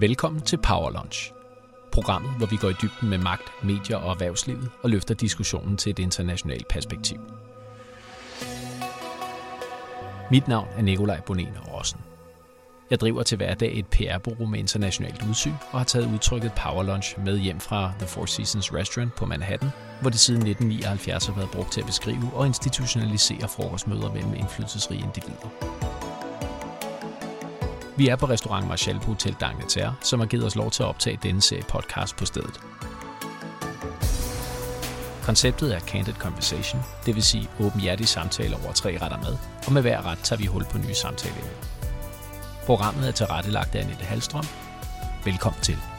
Velkommen til Power Lunch. Programmet, hvor vi går i dybden med magt, medier og erhvervslivet og løfter diskussionen til et internationalt perspektiv. Mit navn er Nikolaj Bonen Rossen. Jeg driver til hverdag et PR-bureau med internationalt udsyn og har taget udtrykket Power Lunch med hjem fra The Four Seasons Restaurant på Manhattan, hvor det siden 1979 har været brugt til at beskrive og institutionalisere frokostmøder mellem indflydelsesrige individer. Vi er på restaurant Marshall på Hotel Dagneterre, som har givet os lov til at optage denne serie podcast på stedet. Konceptet er Candid Conversation, det vil sige åbenhjertige samtaler over tre retter med, og med hver ret tager vi hul på nye samtaler. Programmet er tilrettelagt af Annette Halstrøm. Velkommen til.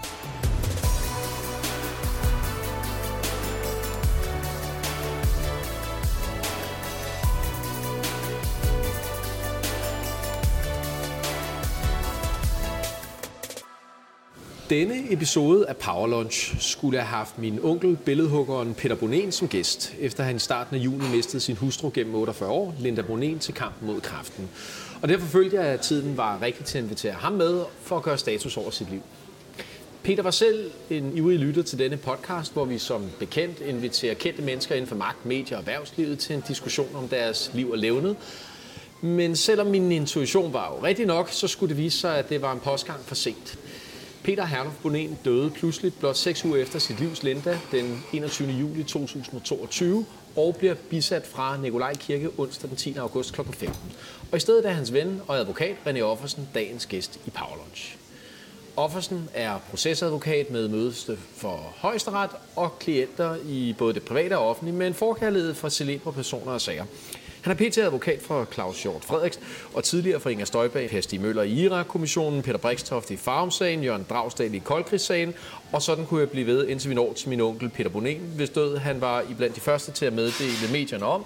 Episode af Power Lunch skulle have haft min onkel, billedhuggeren Peter Bonen, som gæst, efter han i starten af juni mistede sin hustru gennem 48 år, Linda Bonen, til kampen mod kræften. Og derfor følte jeg, at tiden var rigtig til at invitere ham med for at gøre status over sit liv. Peter var selv en ivrig lytter til denne podcast, hvor vi som bekendt inviterer kendte mennesker inden for magt, medier og erhvervslivet til en diskussion om deres liv og levnet. Men selvom min intuition var jo rigtig nok, så skulle det vise sig, at det var en postgang for sent. Peter Herluf Bonen døde pludseligt blot seks uger efter sit livs Linda den 21. juli 2022 og bliver bisat fra Nikolaj Kirke onsdag den 10. august kl. 15. Og i stedet er hans ven og advokat René Offersen dagens gæst i Power Lunch. Offersen er procesadvokat med mødeste for højesteret og klienter i både det private og offentlige, med en forkærlighed for celebre personer og sager. Han er pt. advokat for Claus Hjort Frederiks og tidligere for Inger Støjberg, Per Stig Møller i Irak-kommissionen, Peter Brikstoft i Farmsagen, Jørgen Dragsdal i Koldkrigssagen, og sådan kunne jeg blive ved, indtil vi når til min onkel Peter Bonen, hvis død han var i blandt de første til at meddele medierne om,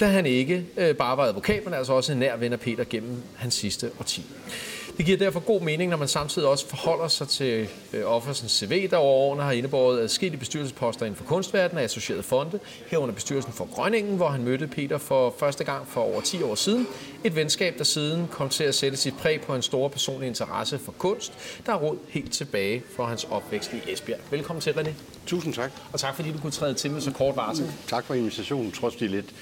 da han ikke øh, bare var advokat, men altså også en nær ven af Peter gennem hans sidste årti. Det giver derfor god mening, når man samtidig også forholder sig til øh, Offersens CV, der over årene har indebåret adskillige bestyrelsesposter inden for kunstverdenen af associerede fonde, herunder bestyrelsen for Grønningen, hvor han mødte Peter for første gang for over 10 år siden. Et venskab, der siden kom til at sætte sit præg på en stor personlig interesse for kunst, der er råd helt tilbage fra hans opvækst i Esbjerg. Velkommen til, René. Tusind tak. Og tak fordi du kunne træde til med så kort varsel. Tak for invitationen, trods de lidt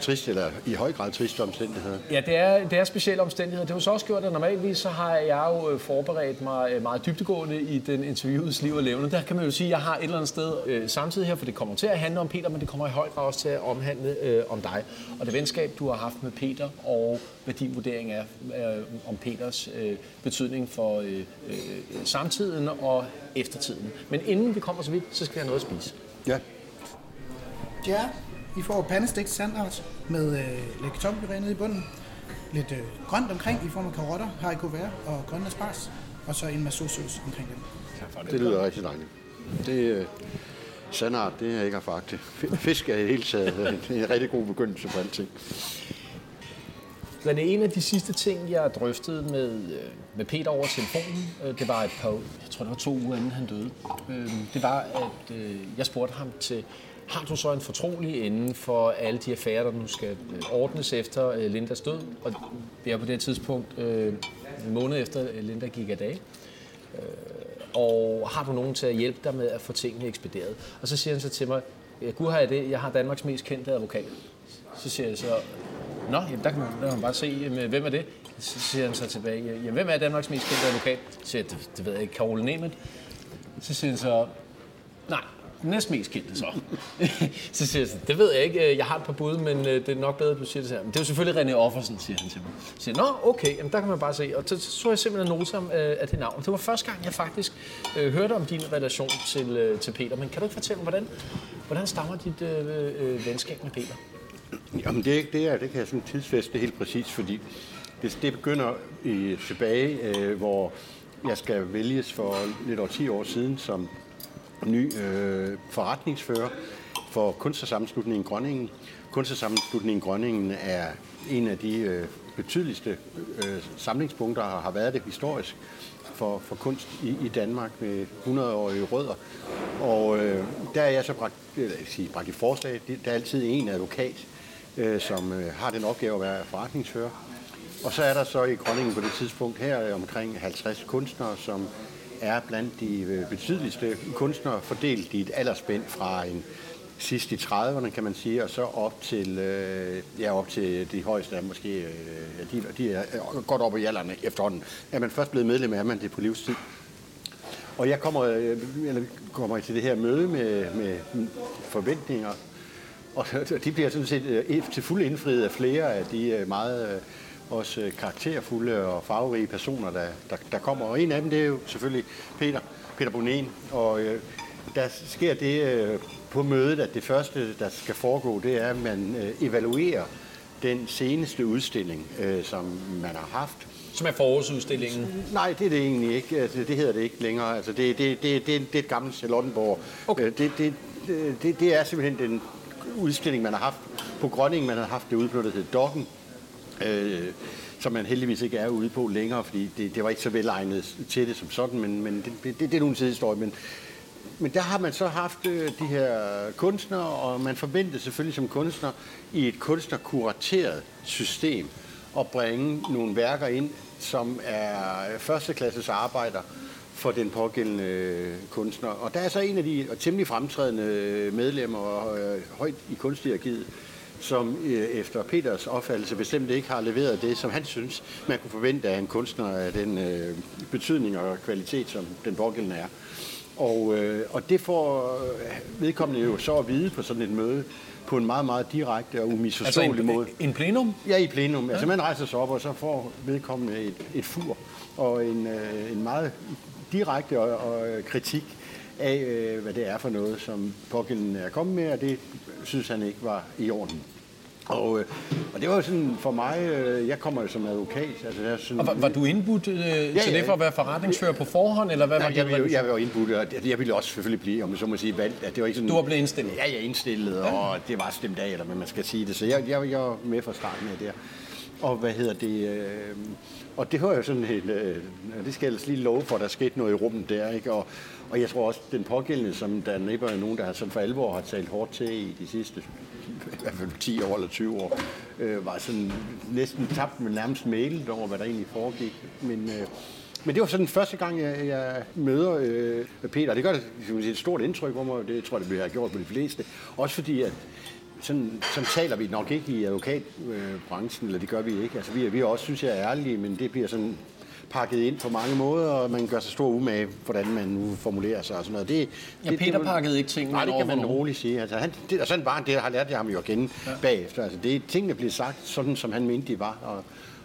trist, eller i høj grad triste omstændigheder. Ja, det er, det er specielle omstændigheder. Det har så også gjort, at normalvis så har jeg jo øh, forberedt mig øh, meget dybtegående i den interviews liv og levende. Der kan man jo sige, at jeg har et eller andet sted øh, samtidig her, for det kommer til at handle om Peter, men det kommer i høj grad også til at omhandle øh, om dig. Og det venskab, du har haft med Peter, og hvad din vurdering er øh, om Peters øh, betydning for øh, øh, samtiden og eftertiden. Men inden vi kommer så vidt, så skal jeg have noget at spise. Ja. Ja, I får pandestegt sandart med øh, lidt kartoffelpuré nede i bunden. Lidt øh, grønt omkring i form af karotter, haricot vert og grønne asparges. Og så en masse sauce omkring dem. Det lyder rigtig dejligt. Det, øh, sandart, det er jeg ikke har fakt. Fisk er i det hele taget det er en rigtig god begyndelse på alting. Men en af de sidste ting, jeg drøftede med, øh, med Peter over telefonen, øh, det var et par, jeg tror det var to uger inden han døde, øh, det var, at øh, jeg spurgte ham til, har du så en fortrolig inden for alle de affærer, der nu skal øh, ordnes efter øh, Lindas død? Og vi er på det tidspunkt øh, en måned efter øh, Linda gik af dag. Øh, og har du nogen til at hjælpe dig med at få tingene ekspederet? Og så siger han så til mig, gud har jeg det, jeg har Danmarks mest kendte advokat. Så siger jeg så, Nå, jamen, der kan man, der kan man bare se, jamen, hvem er det? Så siger han så tilbage, ja, hvem er Danmarks mest kendte advokat? Så siger jeg, det, det ved jeg ikke, Karol Nemeth. Så siger han så, nej, den næst mest kendte så. så siger jeg så, det ved jeg ikke, jeg har et par bud, men øh, det er nok bedre, at du siger det her. Men det er jo selvfølgelig René Offersen, siger han til mig. Så siger nå, okay, jamen, der kan man bare se. Og så, så jeg simpelthen noter om øh, af det navn. Det var første gang, jeg faktisk øh, hørte om din relation til, øh, til Peter. Men kan du ikke fortælle mig, hvordan, hvordan stammer dit øh, øh, venskab med Peter? Jamen det, det, er, det kan jeg sådan tidsfeste helt præcis, fordi det, det begynder i, tilbage, øh, hvor jeg skal vælges for lidt over 10 år siden som ny øh, forretningsfører for Kunstnersammenslutningen Grønningen. Kunstnersammenslutningen Grønningen er en af de øh, betydeligste øh, samlingspunkter, der har været det historisk for, for kunst i, i Danmark med 100-årige rødder. Og øh, der er jeg så bragt, øh, eller, sige, bragt i forslag. Der er altid en advokat, øh, som øh, har den opgave at være forretningsfører. Og så er der så i Grønningen på det tidspunkt her øh, omkring 50 kunstnere, som er blandt de øh, betydeligste kunstnere fordelt i et aldersspænd fra en sidst i 30'erne, kan man sige, og så op til, øh, ja, op til de højeste er måske, øh, de, de er øh, godt op i alderen efterhånden. Er man først blevet medlem, er man det på livstid. Og jeg kommer, øh, eller kommer til det her møde med, med forventninger, og de bliver sådan set øh, til fuld indfriet af flere af de øh, meget øh, også karakterfulde og farverige personer, der, der, der kommer. Og en af dem, det er jo selvfølgelig Peter, Peter Bonen. Og øh, der sker det øh, på mødet, at det første, der skal foregå, det er, at man øh, evaluerer den seneste udstilling, øh, som man har haft. Som er forårsudstillingen? Nej, det er det egentlig ikke. Altså, det hedder det ikke længere. Altså, det, det, det, det, det er et gammelt Charlottenborg. Okay. Øh, det, det, det, det er simpelthen den udstilling, man har haft på Grønningen. Man har haft det ude på, der hedder Dokken. Øh, som man heldigvis ikke er ude på længere, fordi det, det var ikke så velegnet til det som sådan, men, men det, det, det er nogle sidehistorie. Men, men der har man så haft øh, de her kunstnere, og man forventede selvfølgelig som kunstner i et kunstnerkurateret system at bringe nogle værker ind, som er førsteklasses arbejder for den pågældende øh, kunstner. Og der er så en af de temmelig fremtrædende øh, medlemmer og øh, højt i kunsthierarkiet, som øh, efter Peters opfattelse bestemt ikke har leveret det, som han synes, man kunne forvente af en kunstner af den øh, betydning og kvalitet, som den pågældende er. Og, øh, og det får øh, vedkommende jo så at vide på sådan et møde, på en meget, meget direkte og umisforståelig altså en, måde. en plenum? Ja, i plenum. Ja. Altså man rejser sig op, og så får vedkommende et, et fur og en, øh, en meget direkte og, og kritik af, øh, hvad det er for noget, som pågældende er kommet med, og det synes han ikke var i orden. Og, øh, og det var jo sådan for mig, øh, jeg kommer jo som advokat. Altså, er sådan, og var, var du indbudt øh, ja, til det for at være forretningsfører på forhånd, eller hvad nej, var jeg, det? Jeg, jeg var indbudt, og jeg ville også selvfølgelig blive, om så må sige, valgt. At det var ikke sådan, du var blevet indstillet? Ja, jeg er indstillet, ja. og det var stemt af, eller hvad man skal sige det. Så jeg, jeg, jeg var med fra starten af der. Og hvad hedder det... Øh, og det var jo sådan helt... Øh, det skal jeg lige love for, der skete noget i rummet der, ikke? Og, og jeg tror også, den pågældende, som der næppe er nogen, der har sådan for alvor har talt hårdt til i de sidste i hvert fald 10 år eller 20 år, øh, var sådan næsten tabt med nærmest mailet over, hvad der egentlig foregik. Men, øh, men det var sådan første gang, jeg, jeg møder øh, Peter. Det gør det et stort indtryk på mig, det tror jeg, det bliver gjort på de fleste. Også fordi, at sådan, sådan taler vi nok ikke i advokatbranchen, eller det gør vi ikke. Altså, vi, er, vi er også, synes jeg, er ærlige, men det bliver sådan pakket ind på mange måder, og man gør sig stor umage, hvordan man nu formulerer sig og sådan noget. Det, ja, Peter det, pakkede ikke tingene Nej, det kan man roligt sige. Altså, han, det, og sådan bare det, har lært jeg ham jo igen ja. bagefter. Altså, det, tingene bliver sagt sådan, som han mente, de var, og,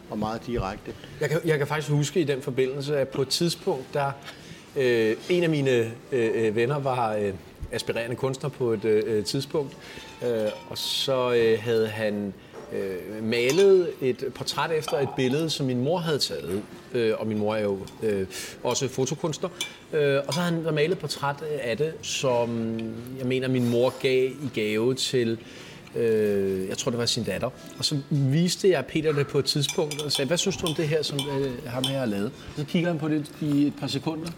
og meget direkte. Jeg kan, jeg kan faktisk huske i den forbindelse, at på et tidspunkt, der øh, en af mine øh, øh venner var øh, aspirerende kunstner på et øh, tidspunkt, øh, og så øh, havde han øh, malede et portræt efter et billede, som min mor havde taget. Øh, og min mor er jo øh, også fotokunstner. Øh, og så har han malet et portræt af det, som jeg mener, min mor gav i gave til øh, jeg tror det var sin datter. Og så viste jeg Peter det på et tidspunkt og sagde, hvad synes du om det her, som øh, ham her har lavet? Så kigger han på det i et par sekunder,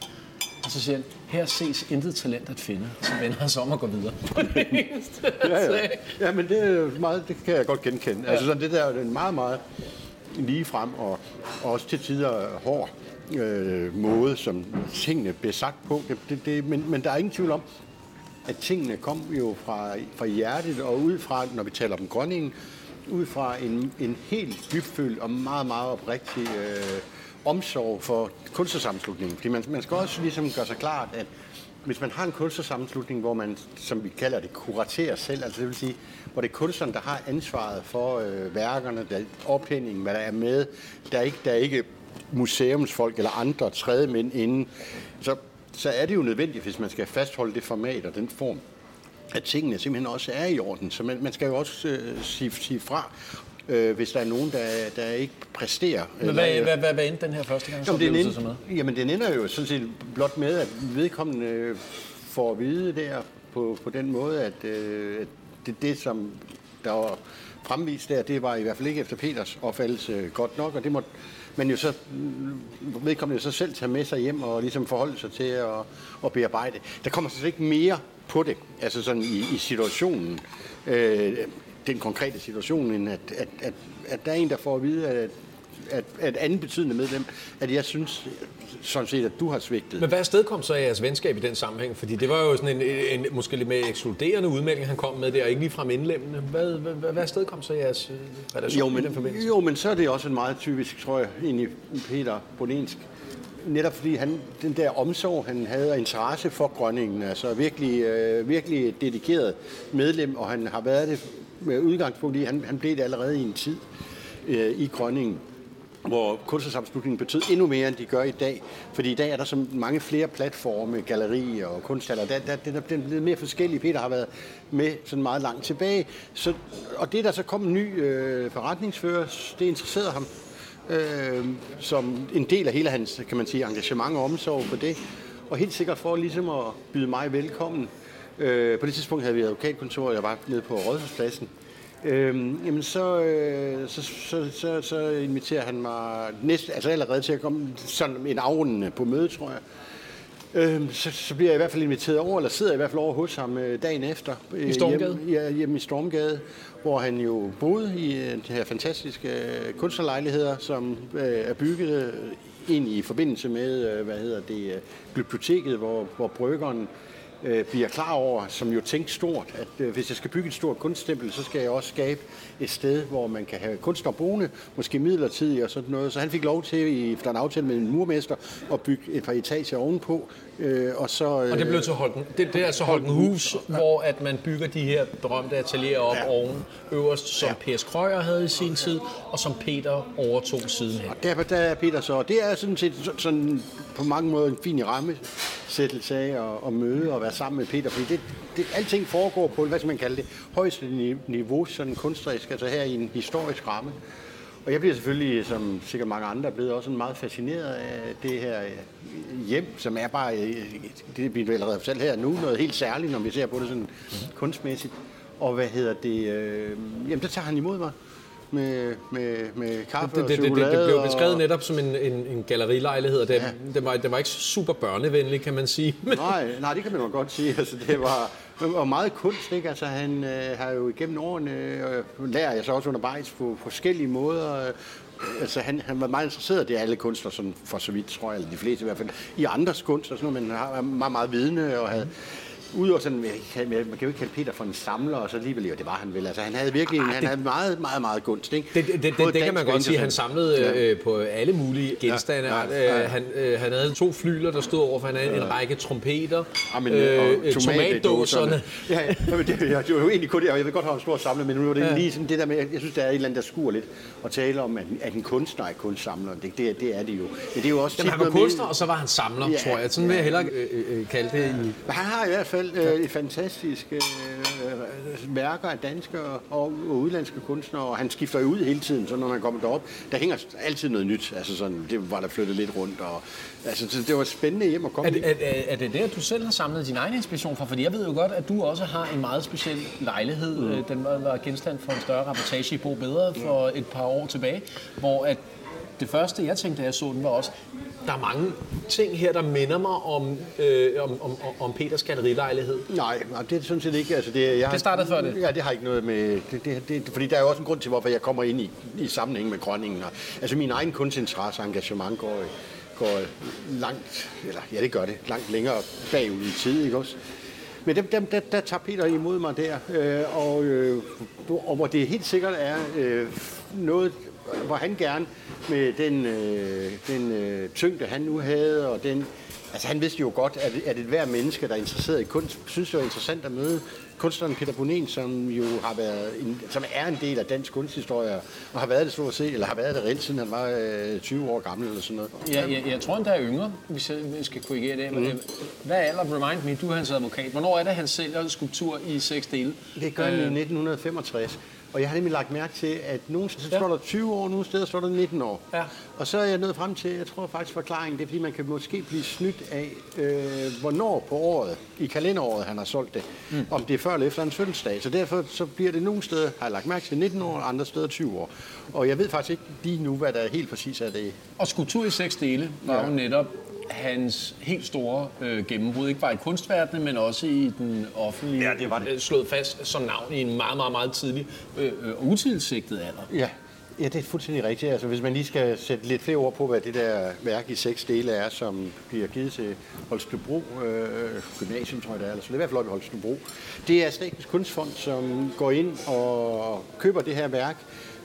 og så siger han, her ses intet talent at finde. Så vender han sig om og går videre. ja, ja. ja, men det, er meget, det kan jeg godt genkende. Ja. Altså sådan, det der er en meget, meget lige frem og, og også til tider hård øh, måde, som tingene bliver sagt på. Det, det, det, men, men der er ingen tvivl om, at tingene kom jo fra, fra hjertet og ud fra, når vi taler om grønningen, ud fra en, en helt dybfølt og meget, meget oprigtig øh, omsorg for kunstnersammenslutningen. Fordi man, man skal også ligesom gøre sig klart, at hvis man har en kunstnersammenslutning, hvor man, som vi kalder det, kuraterer selv, altså det vil sige, hvor det er kunstneren, der har ansvaret for øh, værkerne, der ophængningen, hvad der er med, der er ikke, der er ikke museumsfolk eller andre tredje mænd inden, så, så er det jo nødvendigt, hvis man skal fastholde det format og den form, at tingene simpelthen også er i orden. Så man, man skal jo også øh, sige, sige fra øh, hvis der er nogen, der, der ikke præsterer. Men hvad, eller, hvad, hvad, hvad endte den her første gang? Jamen, den ender, jamen, den ender jo sådan set blot med, at vedkommende øh, får at vide der på, på den måde, at, øh, det, det, som der var fremvist der, det var i hvert fald ikke efter Peters opfattelse godt nok, og det må men jo så vedkommende jo så selv tage med sig hjem og ligesom forholde sig til at, at bearbejde. Der kommer så ikke mere på det, altså sådan i, i situationen. Øh, den konkrete situation, end at, at, at, at der er en, der får at vide, at at, at anden betydende medlem, at jeg synes sådan set, at du har svigtet. Men hvad sted kom så jeres venskab i den sammenhæng? Fordi det var jo sådan en, en måske lidt mere ekskluderende udmelding, han kom med der, og ikke lige fra indlemmende. Hvad, hvad, hvad, hvad sted kom så jeres øh, relation jo, men, i den forbindelse? Jo, men så er det også en meget typisk, tror jeg, egentlig Peter Boninsk. Netop fordi han, den der omsorg, han havde og interesse for Grønningen, altså virkelig, øh, virkelig dedikeret medlem, og han har været det med udgangspunkt i, han, han blev det allerede i en tid øh, i Grønningen hvor kunstnersammenslutningen betød endnu mere, end de gør i dag. Fordi i dag er der så mange flere platforme, gallerier og kunsthaller. Der, der, der, der er blevet mere forskellige. Peter har været med sådan meget langt tilbage. Så, og det, der så kom en ny øh, forretningsfører, det interesserede ham. Øh, som en del af hele hans, kan man sige, engagement og omsorg for det. Og helt sikkert for ligesom at byde mig velkommen. Øh, på det tidspunkt havde vi advokatkontor, jeg var nede på Rådhuspladsen. Øhm, jamen så, øh, så, så, så, så inviterer han mig næste, altså allerede til at komme sådan en afrundende på møde, tror jeg. Øhm, så, så bliver jeg i hvert fald inviteret over, eller sidder jeg i hvert fald over hos ham øh, dagen efter. I Stormgade? Hjem, ja, hjemme i Stormgade, hvor han jo boede i øh, de her fantastiske øh, kunstlejligheder, som øh, er bygget øh, ind i forbindelse med, øh, hvad hedder det, øh, biblioteket, hvor, hvor bryggeren øh, Øh, bliver klar over, som jo tænker stort, at øh, hvis jeg skal bygge et stort kunststempel, så skal jeg også skabe et sted, hvor man kan have kunstner boende, måske midlertidigt og sådan noget. Så han fik lov til, efter en aftale med en murmester, at bygge et par etager ovenpå. Øh, og, så, øh, og det blev til Holten. Det, det er altså Holten Hus, ja. hvor at man bygger de her berømte atelierer op ja. oven øverst, som ja. P.S. Krøyer havde i sin tid, og som Peter overtog sidenhen. Og der, der er Peter så, det er sådan set sådan, på mange måder en fin ramme sættelse af at, at møde og være sammen med Peter, fordi det, det, alting foregår på, hvad skal man kalde det, højeste niveau, sådan kunstnerisk, altså her i en historisk ramme. Og jeg bliver selvfølgelig, som sikkert mange andre, blevet også meget fascineret af det her hjem, som er bare, øh, det vi allerede selv her nu, noget helt særligt, når vi ser på det sådan kunstmæssigt. Og hvad hedder det, øh, jamen der tager han imod mig med, med, med kaffe det, det, og chokolade. Det, det, det blev beskrevet og... netop som en, en, en gallerilejlighed, og det, ja. det, var, det var ikke super børnevenlig, kan man sige. nej, nej, det kan man godt sige. Altså, det var og meget kunst, ikke? Altså, han øh, har jo igennem årene, øh, lærer jeg så også undervejs på forskellige måder, øh, altså han, han var meget interesseret, det er alle kunstnere, sådan for så vidt, tror jeg, eller de fleste i hvert fald, i andres kunst og sådan noget, men han var meget, meget vidne og havde, Udover sådan, man kan, man kan jo ikke kalde Peter for en samler, og så alligevel, jo, det var han vel. Altså, han havde virkelig Arh, han det, havde meget, meget, meget gunst. Ikke? Det, det, det, det, det kan man godt sige. Han samlede ja. øh, på alle mulige genstande. Ja, ja, ja. Øh, han, øh, han havde to flyler, der stod over, for han havde ja. en række trompeter, ja, men, øh, øh tomatdåserne. Ja, ja, men det, ja, det var jo egentlig kun det, jeg ved godt, at han stor samler, men nu var det ja. lige sådan det der med, jeg synes, der er et eller andet, der skuer lidt, at tale om, at, at en kunstner er kunstsamler. Det, det, det er det jo. Men det er jo også Jamen, han var kunstner, og så var han samler, ja, tror jeg. Sådan ja, vil jeg hellere øh, øh, kalde det. I... Han har i hvert fald øh, et fantastisk fantastiske øh, værker af danske og, og udlandske kunstnere, og han skifter jo ud hele tiden, så når man kommer derop, der hænger altid noget nyt. Altså sådan, det var der flyttet lidt rundt, og altså, det var spændende hjem at komme er, det, er, er det der, du selv har samlet din egen inspiration fra? Fordi jeg ved jo godt, at du også har en meget speciel lejlighed. Mm. Den var genstand for en større rapportage i Bo Bedre for et par år tilbage, hvor at det første, jeg tænkte, da jeg så den, var også, der er mange ting her, der minder mig om, øh, om, om, om Peters gallerilejlighed. Nej, det er sådan set ikke. Altså det, jeg, det startede før det? Ja, det har ikke noget med... Det, det, det, fordi der er jo også en grund til, hvorfor jeg kommer ind i, i sammenhæng med Grønningen. Altså min egen kunstinteresse og engagement går, går langt, eller ja, det gør det, langt længere bagud i tid, ikke også? Men dem, dem, der, der tager Peter imod mig der, øh, og, øh, og hvor det helt sikkert er øh, noget, hvor han gerne med den, øh, den øh, tyngde, han nu havde, og den... Altså han vidste jo godt, at, at et hver menneske, der er interesseret i kunst, synes det var interessant at møde kunstneren Peter Bonin, som jo har været en, som er en del af dansk kunsthistorie, og har været det stort set, eller har været det reelt, siden han var øh, 20 år gammel eller sådan noget. Ja, jeg, jeg tror, han der er yngre, hvis jeg skal korrigere det. Mm. Hvad er alder? Remind me, du er hans advokat. Hvornår er det, han sælger skulptur i seks dele? Det gør han øh, i 1965. Og jeg har nemlig lagt mærke til, at nogle steder ja. står der 20 år, nogle steder står der 19 år. Ja. Og så er jeg nået frem til, jeg tror faktisk forklaringen, det er fordi, man kan måske blive snydt af, øh, hvornår på året, i kalenderåret, han har solgt det. Mm. Om det er før eller efter en fødselsdag. Så derfor så bliver det nogle steder, har jeg lagt mærke til, 19 år, andre steder 20 år. Og jeg ved faktisk ikke lige nu, hvad der er helt præcis af det. Og skulptur i seks dele var ja. jo netop hans helt store øh, gennembrud, ikke bare i kunstverdenen, men også i den offentlige, ja, det var det. Øh, slået fast som navn i en meget, meget, meget tidlig øh, øh, utilsigtet alder. Ja, Ja, det er fuldstændig rigtigt. Altså, hvis man lige skal sætte lidt flere ord på, hvad det der værk i seks dele er, som bliver givet til Holstebro øh, Gymnasium, tror jeg det er, eller så det er i hvert fald op i Holstebro. Det er Statens Kunstfond, som går ind og køber det her værk,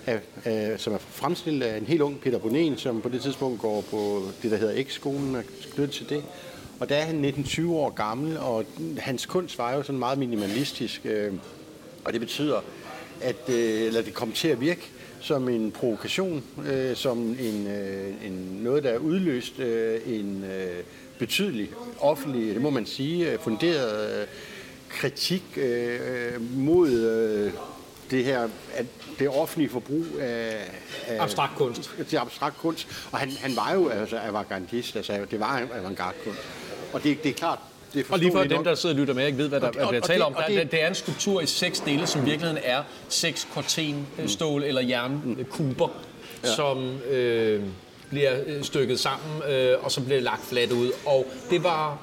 af, af, som er fremstillet af en helt ung Peter Bonen, som på det tidspunkt går på det, der hedder X-skolen, og knyttet til det. Og der er han 19-20 år gammel, og hans kunst var jo sådan meget minimalistisk, øh, og det betyder, at øh, eller det kommer til at virke som en provokation, øh, som en, øh, en, noget, der er udløst øh, en øh, betydelig offentlig, det må man sige, øh, funderet øh, kritik øh, øh mod øh, det her, at det offentlige forbrug af, af abstrakt kunst. Til abstrakt kunst. Og han, han var jo altså avantgardist, altså det var avantgarde kunst. Og det, det er klart, det og lige for dem, der sidder og lytter med, ikke ved, hvad der og, bliver talt om. Der, det, det er en skulptur i seks dele, som virkeligheden er seks kortenstål mm. eller jernkuber, ja. som øh, bliver øh, stykket sammen, øh, og så bliver lagt fladt ud. Og det var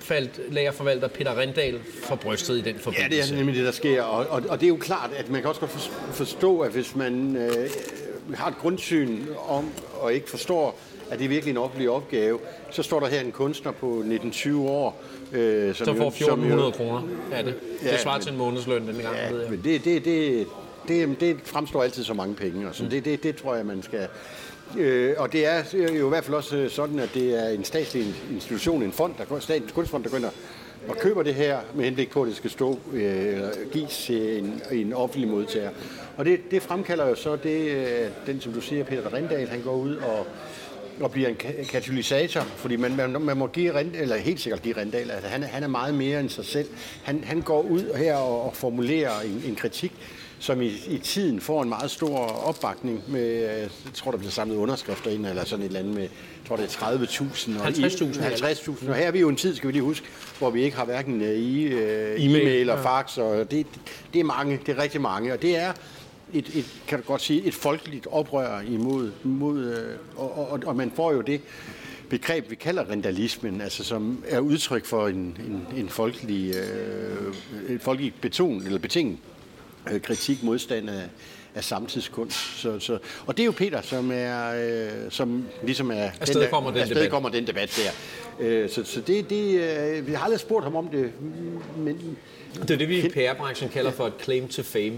faldt lagerforvalter Peter Rendal for brystet i den forbindelse. Ja, det er nemlig det, der sker. Og, og, og det er jo klart, at man kan også godt forstå, at hvis man øh, har et grundsyn om, og ikke forstår, at det er virkelig en offentlig opgave, så står der her en kunstner på 19-20 år, Øh, som så får 1400 kroner af det. Ja, det svarer men, til en månedsløn den gang, ja, ved jeg. Men det, det, det, det, det fremstår altid så mange penge, og så mm. det, det, det tror jeg, man skal... Øh, og det er øh, jo i hvert fald også øh, sådan, at det er en statslig institution, en fond, der, statens kunstfond, der går ind og køber det her med henblik på, at det skal stå øh, gives til en, en offentlig modtager. Og det, det fremkalder jo så det, øh, den, som du siger, Peter Rindal, han går ud og og bliver en katalysator, fordi man, man, man må give Rend, eller helt sikkert give Rendal, at altså han, han er meget mere end sig selv. Han, han går ud her og, og formulerer en, en kritik, som i, i tiden får en meget stor opbakning med, jeg tror, der bliver samlet underskrifter ind, eller sådan et eller andet med, jeg tror, det er 30.000. 50.000. 50.000. Og her er vi jo en tid, skal vi lige huske, hvor vi ikke har hverken øh, i, uh, e-mail og fax, og det, det er mange, det er rigtig mange, og det er et, et, kan du godt sige, et folkeligt oprør imod, imod øh, og, og, og man får jo det begreb, vi kalder rentalismen, altså som er udtryk for en, en, en folkelig, øh, en folkelig beton, eller betinget øh, kritik, modstand af, af samtidskunst. Så, så, og det er jo Peter, som er, øh, som ligesom er afsted den, kommer den, afsted debat. kommer den debat der. Øh, så, så det, det, øh, vi har aldrig spurgt ham om det, men det er det, vi i PR-branchen kalder for et claim to fame.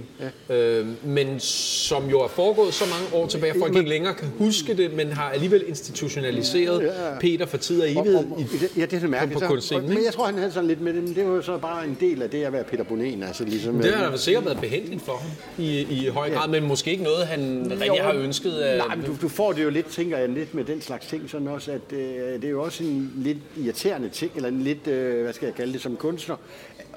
Ja. Øh, men som jo er foregået så mange år tilbage, folk ikke længere kan huske det, men har alligevel institutionaliseret ja. Peter for tid og evighed og, og, i, ja, det er mærkeligt. På, kunstscenen, men jeg tror, han havde sådan lidt med det, men det var jo så bare en del af det at være Peter Bonen. Altså ligesom, det har da sikkert været behendigt for ham i, i høj grad, ja. men måske ikke noget, han jo, rigtig har ønsket. At... Nej, men du, du får det jo lidt, tænker jeg, lidt med den slags ting, sådan også, at øh, det er jo også en lidt irriterende ting, eller en lidt, øh, hvad skal jeg kalde det, som kunstner,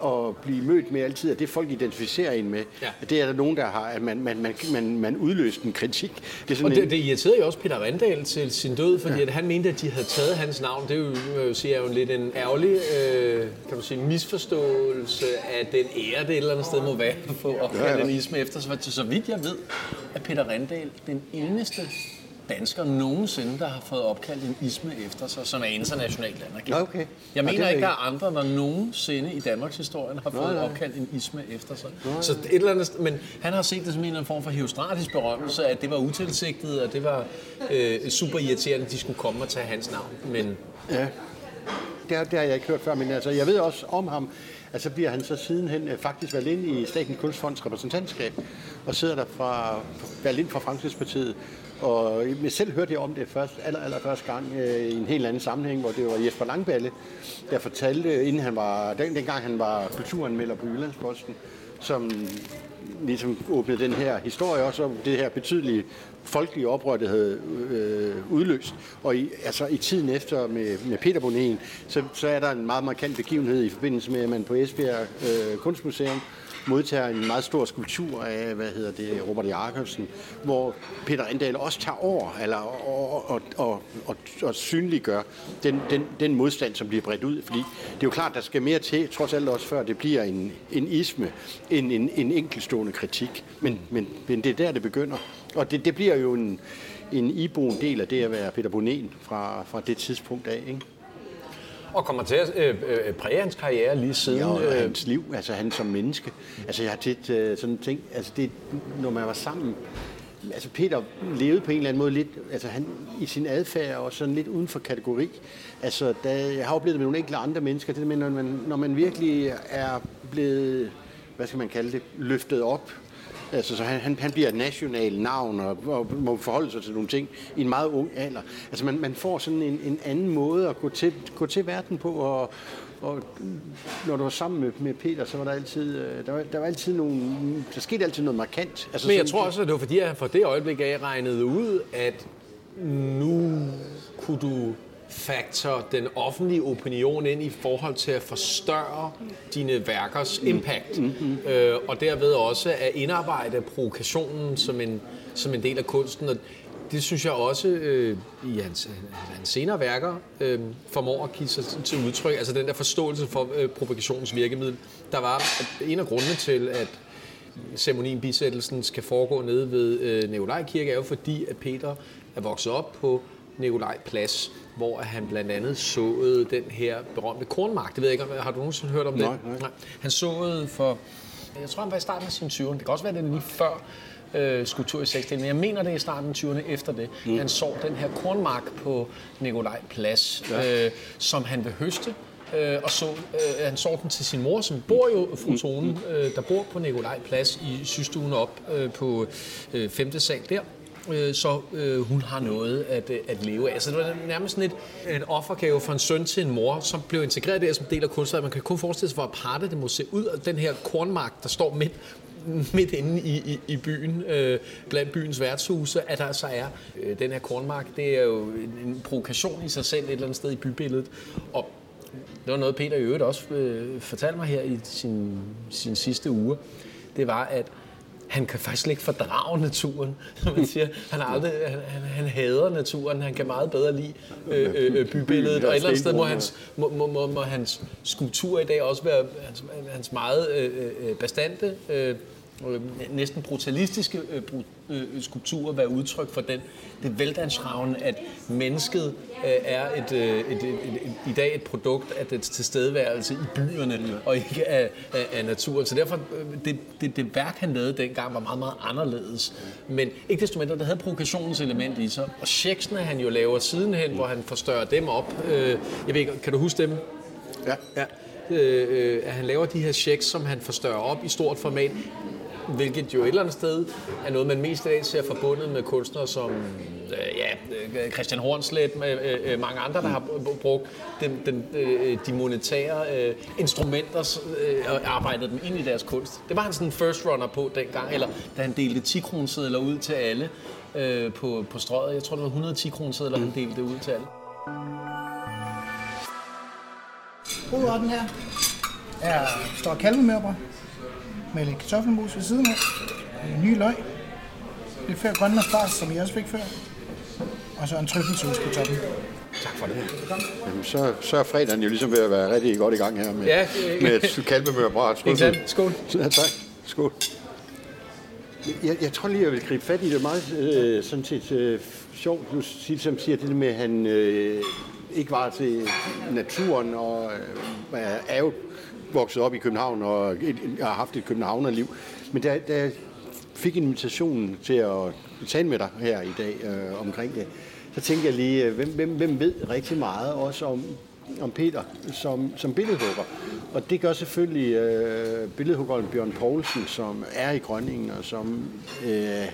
at blive mødt med altid, at det folk identificerer en med, ja. at det er der nogen, der har, at man, man, man, man, man udløst en kritik. Det er sådan og det, en... det irriterede jo også Peter Rendal til sin død, fordi ja. at han mente, at de havde taget hans navn. Det er jo, siger, jo lidt en ærgerlig øh, kan man sige, misforståelse af den ære, det et eller andet sted må være på at ja, ja. den isme efter. Så, så vidt jeg ved, at Peter Rendal den eneste dansker nogensinde, der har fået opkaldt en isme efter sig, som er internationalt anerkendt. Okay. Jeg mener ikke, ikke, der er andre, der nogensinde i Danmarks historie har fået nej, nej. opkaldt en isme efter sig. Nej. Så et eller andet, men han har set det som en eller anden form for heostratisk berømmelse, at det var utilsigtet, og det var øh, super irriterende, at de skulle komme og tage hans navn. Men... Ja, det har, det har jeg ikke hørt før, men altså, jeg ved også om ham, at så bliver han så sidenhen øh, faktisk valgt ind i Statens Kunstfonds repræsentantskab, og sidder der fra, valgt ind fra Fremskridspartiet, og jeg selv hørte jeg om det først, aller, aller første gang øh, i en helt anden sammenhæng, hvor det var Jesper Langballe, der fortalte, øh, inden han var, den, dengang han var kulturanmelder på Jyllandsposten, som ligesom åbnede den her historie også om det her betydelige folkelige oprør, det havde øh, udløst. Og i, altså, i tiden efter med, med Peter Bonen, så, så er der en meget markant begivenhed i forbindelse med, at man på Esbjerg øh, Kunstmuseum modtager en meget stor skulptur af, hvad hedder det, Robert Jacobsen, hvor Peter Andal også tager over, eller, og, og, og, og, og synliggør den, den, den modstand, som bliver bredt ud. Fordi det er jo klart, der skal mere til, trods alt også før det bliver en, en isme, en, en, en enkelstående kritik. Men, men, men det er der, det begynder. Og det, det bliver jo en, en iboende del af det at være Peter Bonen fra, fra det tidspunkt af. Ikke? Og kommer til at øh, øh, præge hans karriere lige siden? Ja, og øh... hans liv, altså han som menneske. Altså jeg har tit øh, sådan ting, altså det, når man var sammen altså Peter levede på en eller anden måde lidt, altså han i sin adfærd og sådan lidt uden for kategori. Altså, da, jeg har oplevet det med nogle enkelte andre mennesker, det med, når man, når man virkelig er blevet, hvad skal man kalde det, løftet op Altså, så han, han, han bliver et national navn og, og må forholde sig til nogle ting i en meget ung alder. Altså, man, man får sådan en, en anden måde at gå til, gå til verden på, og, og når du var sammen med, med Peter, så var der altid, øh, der var, der var altid nogle, der skete altid noget markant. Altså, Men jeg tror også, at det var fordi, at han for det øjeblik af regnede ud, at nu kunne du faktor den offentlige opinion ind i forhold til at forstørre dine værkers impact, mm-hmm. øh, og derved også at indarbejde provokationen som en, som en del af kunsten. Og det synes jeg også øh, i hans, hans senere værker øh, formår at give sig til udtryk, altså den der forståelse for øh, provokationens virkemiddel. Der var en af grundene til, at ceremonien bisættelsen skal foregå nede ved øh, Neolaj Kirke, er jo fordi, at Peter er vokset op på Nikolaj Plads, hvor han blandt andet såede den her berømte kornmark. Det ved jeg ikke, har du nogensinde hørt om det? Nej, nej. Han såede for, jeg tror han var i starten af sin 20'erne, det kan også være, det lige før øh, skulptur i 60'erne, men jeg mener det er i starten af 20'erne efter det. Mm. Han så den her kornmark på Nikolaj Plads, ja. øh, som han vil høste, øh, og så, øh, han så den til sin mor, som bor jo, fru Tone, mm. øh, der bor på Nikolaj Plads i systuen op øh, på øh, 5. sal der øh, så øh, hun har noget at, øh, at leve af. Så det var nærmest sådan et, et offergave fra en søn til en mor, som blev integreret der som del af kunstværket. Man kan kun forestille sig, hvor aparte det må se ud af den her kornmark, der står midt midt inde i, i, i byen, øh, blandt byens værtshuse, at der så er øh, den her kornmark. Det er jo en, en provokation i sig selv et eller andet sted i bybilledet. Og det var noget, Peter i øvrigt også øh, fortalte mig her i sin, sin sidste uge. Det var, at han kan faktisk ikke fordrage naturen. Man siger, han, aldrig, han, han, han hader naturen, han kan meget bedre lide øh, øh, øh bybilledet, og et eller andet sted må hans, må, må, må, må hans skulptur i dag også være hans, hans meget øh, øh bastante øh, Øh, næsten brutalistiske øh, øh, skulpturer være udtryk for den, det vældansravn, at mennesket er et, et, et, et, et, i dag et produkt af dets tilstedeværelse i byerne, og ikke af, af, af naturen. Så derfor, det, det, det værk, han lavede dengang, var meget, meget anderledes. Men ikke desto mindre, der havde provokationens element i sig. Og checksene, han jo laver sidenhen, hvor han forstørrer dem op. Jeg ved ikke, kan du huske dem? Ja. ja. Øh, at han laver de her checks, som han forstørrer op i stort format hvilket jo et eller andet sted er noget, man mest i dag ser forbundet med kunstnere som øh, ja, øh, Christian Hornslet, med øh, øh, mange andre, der har brugt den, den, øh, de monetære øh, instrumenter øh, og arbejdet dem ind i deres kunst. Det var han sådan en first runner på dengang, eller da han delte 10 kronesedler ud til alle øh, på, på strøget. Jeg tror, det var 110 kronesedler, han delte ud til alle. Hovedretten her er står kalvemørbrød med lidt kartoffelmus ved siden af, en ny løg, lidt før grønne fars, som jeg også fik før, og så en trøffelsauce på toppen. Tak for det. Jamen, så, så er fredagen jo ligesom ved at være rigtig godt i gang her med, ja, med et kalvemør bræt. Skål. Ja, tak. Skål. Jeg, jeg tror lige, jeg vil gribe fat i det meget øh, sådan set øh, sjovt. Siger, som siger det med, at han øh, ikke var til naturen og øh, er jo vokset op i København og har haft et københavnerliv. Men da, da jeg fik invitationen til at tale med dig her i dag øh, omkring det, så tænkte jeg lige, øh, hvem, hvem, hvem ved rigtig meget også om, om Peter som, som billedhugger. Og det gør selvfølgelig øh, billedhuggeren Bjørn Poulsen, som er i Grønningen, og som øh,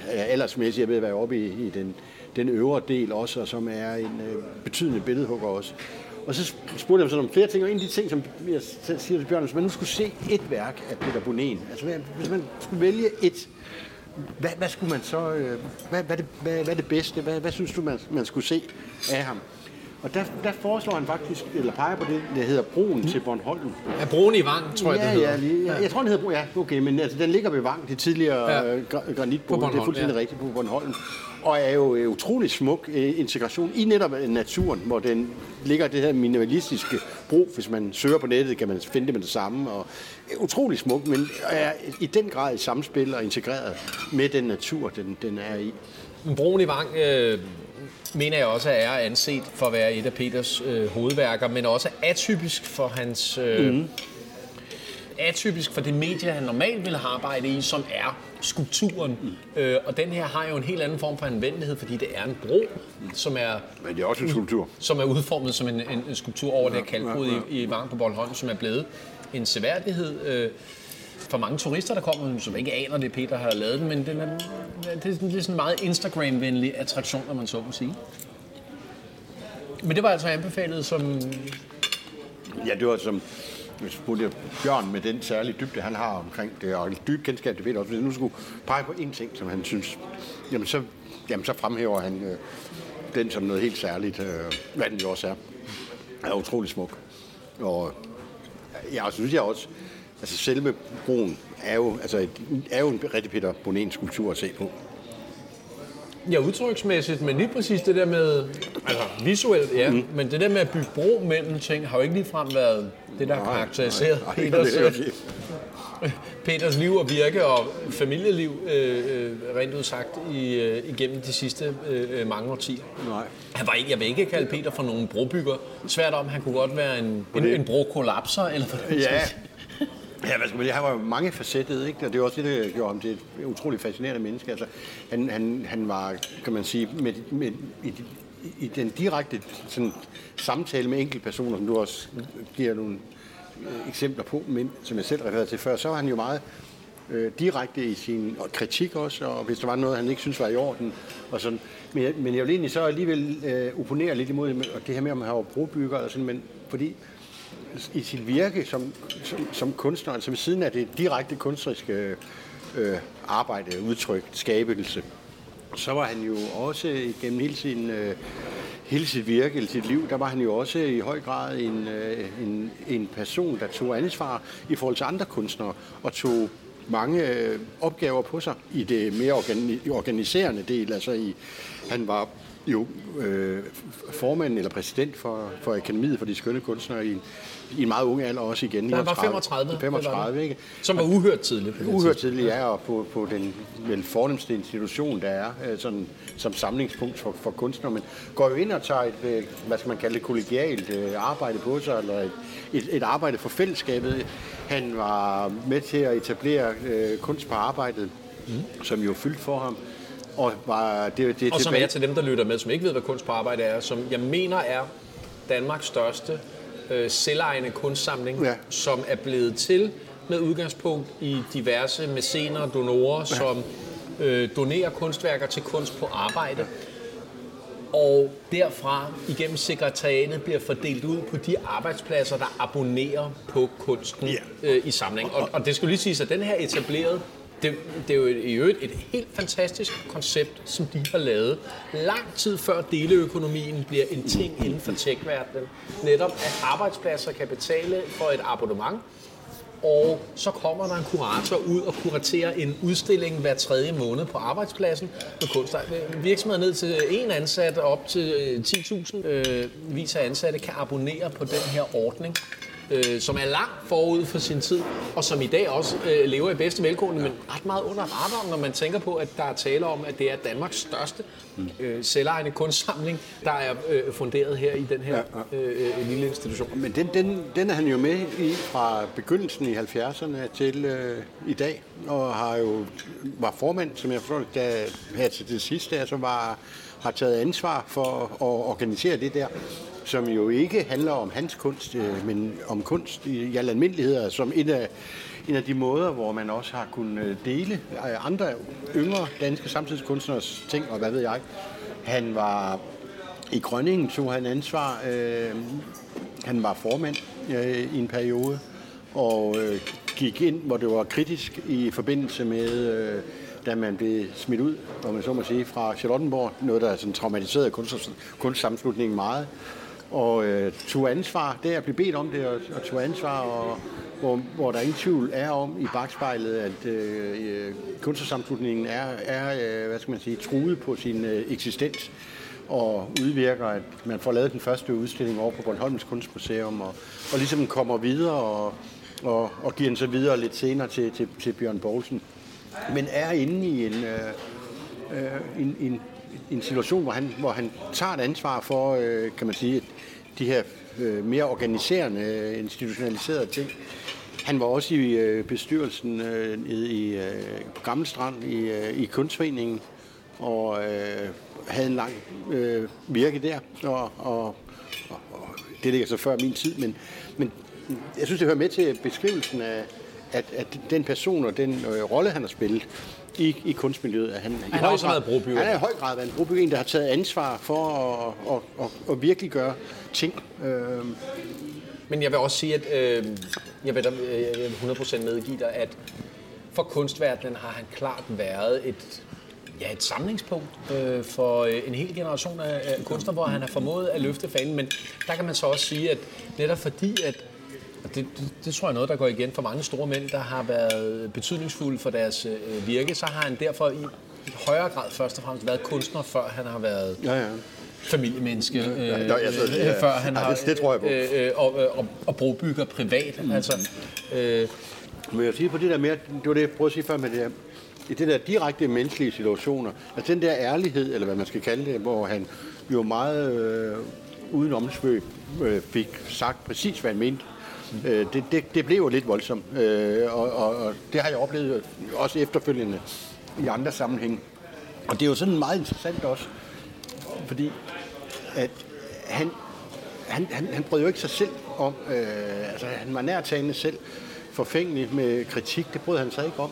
er aldersmæssigt ved at være oppe i, i den, den øvre del også, og som er en øh, betydende billedhugger også. Og så spurgte jeg sådan om flere ting, og en af de ting, som jeg siger til Bjørn, hvis man nu skulle se et værk af Peter Bonen, altså hvis man skulle vælge et, hvad, hvad skulle man så, øh, hvad, hvad, det, hvad, hvad er det bedste, hvad, hvad synes du, man, man skulle se af ham? Og der, der foreslår han faktisk, eller peger på det, der hedder Broen mm. til Bornholm. Ja, Broen i Vang, tror jeg, ja, det hedder. Ja, lige, ja, jeg tror, den hedder Broen, ja, okay, men altså, den ligger ved Vang, det tidligere ja. Øh, granitbro, det er fuldstændig ja. rigtigt på Bornholm og er jo en utrolig smuk øh, integration i netop naturen, hvor den ligger det her minimalistiske brug. Hvis man søger på nettet, kan man finde det med det samme. Og utrolig smuk, men er i den grad i samspil og integreret med den natur, den, den er i. Broen i Vang øh, mener jeg også er anset for at være et af Peters øh, hovedværker, men også atypisk for hans... Øh, mm atypisk for det medie, han normalt ville arbejde i, som er skulpturen. Mm. Øh, og den her har jo en helt anden form for anvendelighed, fordi det er en bro, som er... Men det er også en skulptur. Som er udformet som en, en, en skulptur over ja, det her kalkbrud ja, ja. i, i Vang på Bornholm, som er blevet en seværdighed. Øh, for mange turister, der kommer, som ikke aner det, Peter har lavet den, men den er, det, er, det er sådan en meget Instagram-venlig attraktion, når man så må sige. Men det var altså anbefalet som... Ja, det var som hvis spurgte Bjørn med den særlige dybde, han har omkring det, og dyb kendskab til Peter også, hvis nu skulle pege på én ting, som han synes, jamen så, jamen så fremhæver han øh, den som noget helt særligt, øh, hvad den jo også er. er utrolig smuk. Og jeg synes jeg også, altså selve broen er jo, altså, er jo en rigtig Peter Bonen skulptur at se på. Ja, udtryksmæssigt, men lige præcis det der med, altså visuelt, ja, mm. men det der med at bygge bro mellem ting, har jo ikke ligefrem været det, der har karakteriseret nej, nej, Peters, det Peters liv og virke og familieliv, øh, øh, rent udsagt, i, øh, igennem de sidste øh, mange årtier. Nej. Han var ikke, jeg vil ikke kalde Peter for nogen brobygger. Svært om, han kunne godt være en, en, en brokollapser, eller hvad Ja, Ja, hvad skal altså, man sige, han var jo mange facettet, ikke? og det er også det, der gjorde ham til et utroligt fascinerende menneske. Altså, han, han, han var, kan man sige, med, med, i, i den direkte sådan, samtale med enkeltpersoner, som du også giver nogle øh, eksempler på, men, som jeg selv refererede til før, så var han jo meget øh, direkte i sin og kritik også, og hvis der var noget, han ikke synes var i orden. Og sådan. Men, jeg, men jeg vil egentlig så alligevel øh, opponere lidt imod det her med, om han var brobygger, og sådan, men fordi i sit virke som, som, som kunstner, altså ved siden af det direkte kunstneriske øh, arbejde, udtryk, skabelse, så var han jo også gennem hele sin, øh, hele sit virke, hele sit liv, der var han jo også i høj grad en, øh, en, en person, der tog ansvar i forhold til andre kunstnere, og tog mange øh, opgaver på sig i det mere organiserende del. Altså i, han var jo øh, formand eller præsident for, for Akademiet for de Skønne Kunstnere i, i en meget ung alder også igen. Han var 35. 35, ikke? Som var uhørt tidligt. Uhørt tidligt, ja, og på, på den vel fornemmeste institution, der er øh, sådan, som samlingspunkt for, for kunstnere. Men går jo ind og tager et, øh, hvad skal man kalde det, kollegialt øh, arbejde på sig, eller et, et, et arbejde for fællesskabet. Han var med til at etablere øh, kunst på arbejdet, mm. som jo fyldt for ham. Og, var, det, det, og som er til dem, der lytter med, som ikke ved, hvad kunst på arbejde er, som jeg mener er Danmarks største øh, selvejende kunstsamling, ja. som er blevet til med udgangspunkt i diverse mæscener og donorer, ja. som øh, donerer kunstværker til kunst på arbejde. Og derfra igennem sekretariatet bliver fordelt ud på de arbejdspladser, der abonnerer på kunsten ja. øh, i samling. Og, og det skulle lige sige, at den her etableret det, det er jo i øvrigt et helt fantastisk koncept, som de har lavet. Lang tid før deleøkonomien bliver en ting inden for tech-verdenen. Netop at arbejdspladser kan betale for et abonnement, og så kommer der en kurator ud og kuraterer en udstilling hver tredje måned på arbejdspladsen med kunst. Virksomheder ned til en ansat op til øh, 10.000 øh, vis af ansatte kan abonnere på den her ordning øh, som er langt forud for sin tid, og som i dag også øh, lever i bedste velgående, men ret meget under radaren, når man tænker på, at der er tale om, at det er Danmarks største øh, selvejende kunstsamling, der er øh, funderet her i den her øh, øh, lille institution. Men den, den, den er han jo med i fra begyndelsen i 70'erne til øh, i dag, og har jo var formand, som jeg forstår, da her til det sidste, altså var, har taget ansvar for at organisere det der som jo ikke handler om hans kunst, øh, men om kunst i, al almindelighed, som en af, en af de måder, hvor man også har kunnet øh, dele øh, andre yngre danske samtidskunstners ting, og hvad ved jeg. Han var i Grønningen, tog han ansvar. Øh, han var formand øh, i en periode, og øh, gik ind, hvor det var kritisk i forbindelse med... Øh, da man blev smidt ud, om man så må sige, fra Charlottenborg, noget, der sådan traumatiserede kunst, kunstsamslutningen meget og øh, tog ansvar det der, blev bedt om det, og, og tog ansvar, og, hvor, hvor der ingen tvivl er om i bagspejlet, at øh, øh kunstsamslutningen er, er øh, hvad skal man sige, truet på sin øh, eksistens og udvirker, at man får lavet den første udstilling over på Bornholms Kunstmuseum, og, og ligesom kommer videre og, og, og giver den så videre lidt senere til, til, til Bjørn Poulsen. Men er inde i en, øh, øh, en, en, en situation, hvor han, hvor han tager et ansvar for, øh, kan man sige, de her øh, mere organiserende, øh, institutionaliserede ting. Han var også i øh, bestyrelsen øh, i, øh, på Gamle Strand i, øh, i Kunstforeningen, og øh, havde en lang øh, virke der, og, og, og, og det ligger så før min tid, men, men jeg synes, det hører med til beskrivelsen af, at, at den person og den øh, rolle, han har spillet i, i kunstmiljøet, at han, han har også været brobygger. Han er i høj grad været en brobygger, der har taget ansvar for at, at, at, at virkelig gøre ting. Øh, men jeg vil også sige, at øh, jeg vil 100% medgive dig, at for kunstverdenen har han klart været et, ja, et samlingspunkt øh, for øh, en hel generation af, af kunstnere, hvor han har formået at løfte fanen. Men der kan man så også sige, at netop fordi, at og det, det, det tror jeg er noget, der går igen for mange store mænd, der har været betydningsfulde for deres øh, virke, så har han derfor i, i højere grad først og fremmest været kunstner, før han har været ja, ja familiemenneske, øh, ja, ja, altså, øh, ja, før han ja, har det, det tror jeg på. Øh, øh, og, og, og brobygger privat. Mm. Altså, øh, Men jeg sige på det der med, det var det, jeg prøvede at sige før med det her, i det der direkte menneskelige situationer, altså den der ærlighed, eller hvad man skal kalde det, hvor han jo meget øh, uden omsvøb øh, fik sagt præcis, hvad han mente, øh, det, det, det blev jo lidt voldsomt, øh, og, og, og det har jeg oplevet også efterfølgende i andre sammenhænge. Og det er jo sådan meget interessant også, fordi at han, han, han, han brød jo ikke sig selv om, øh, altså han var nærtagende selv, forfængelig med kritik, det brød han sig ikke om.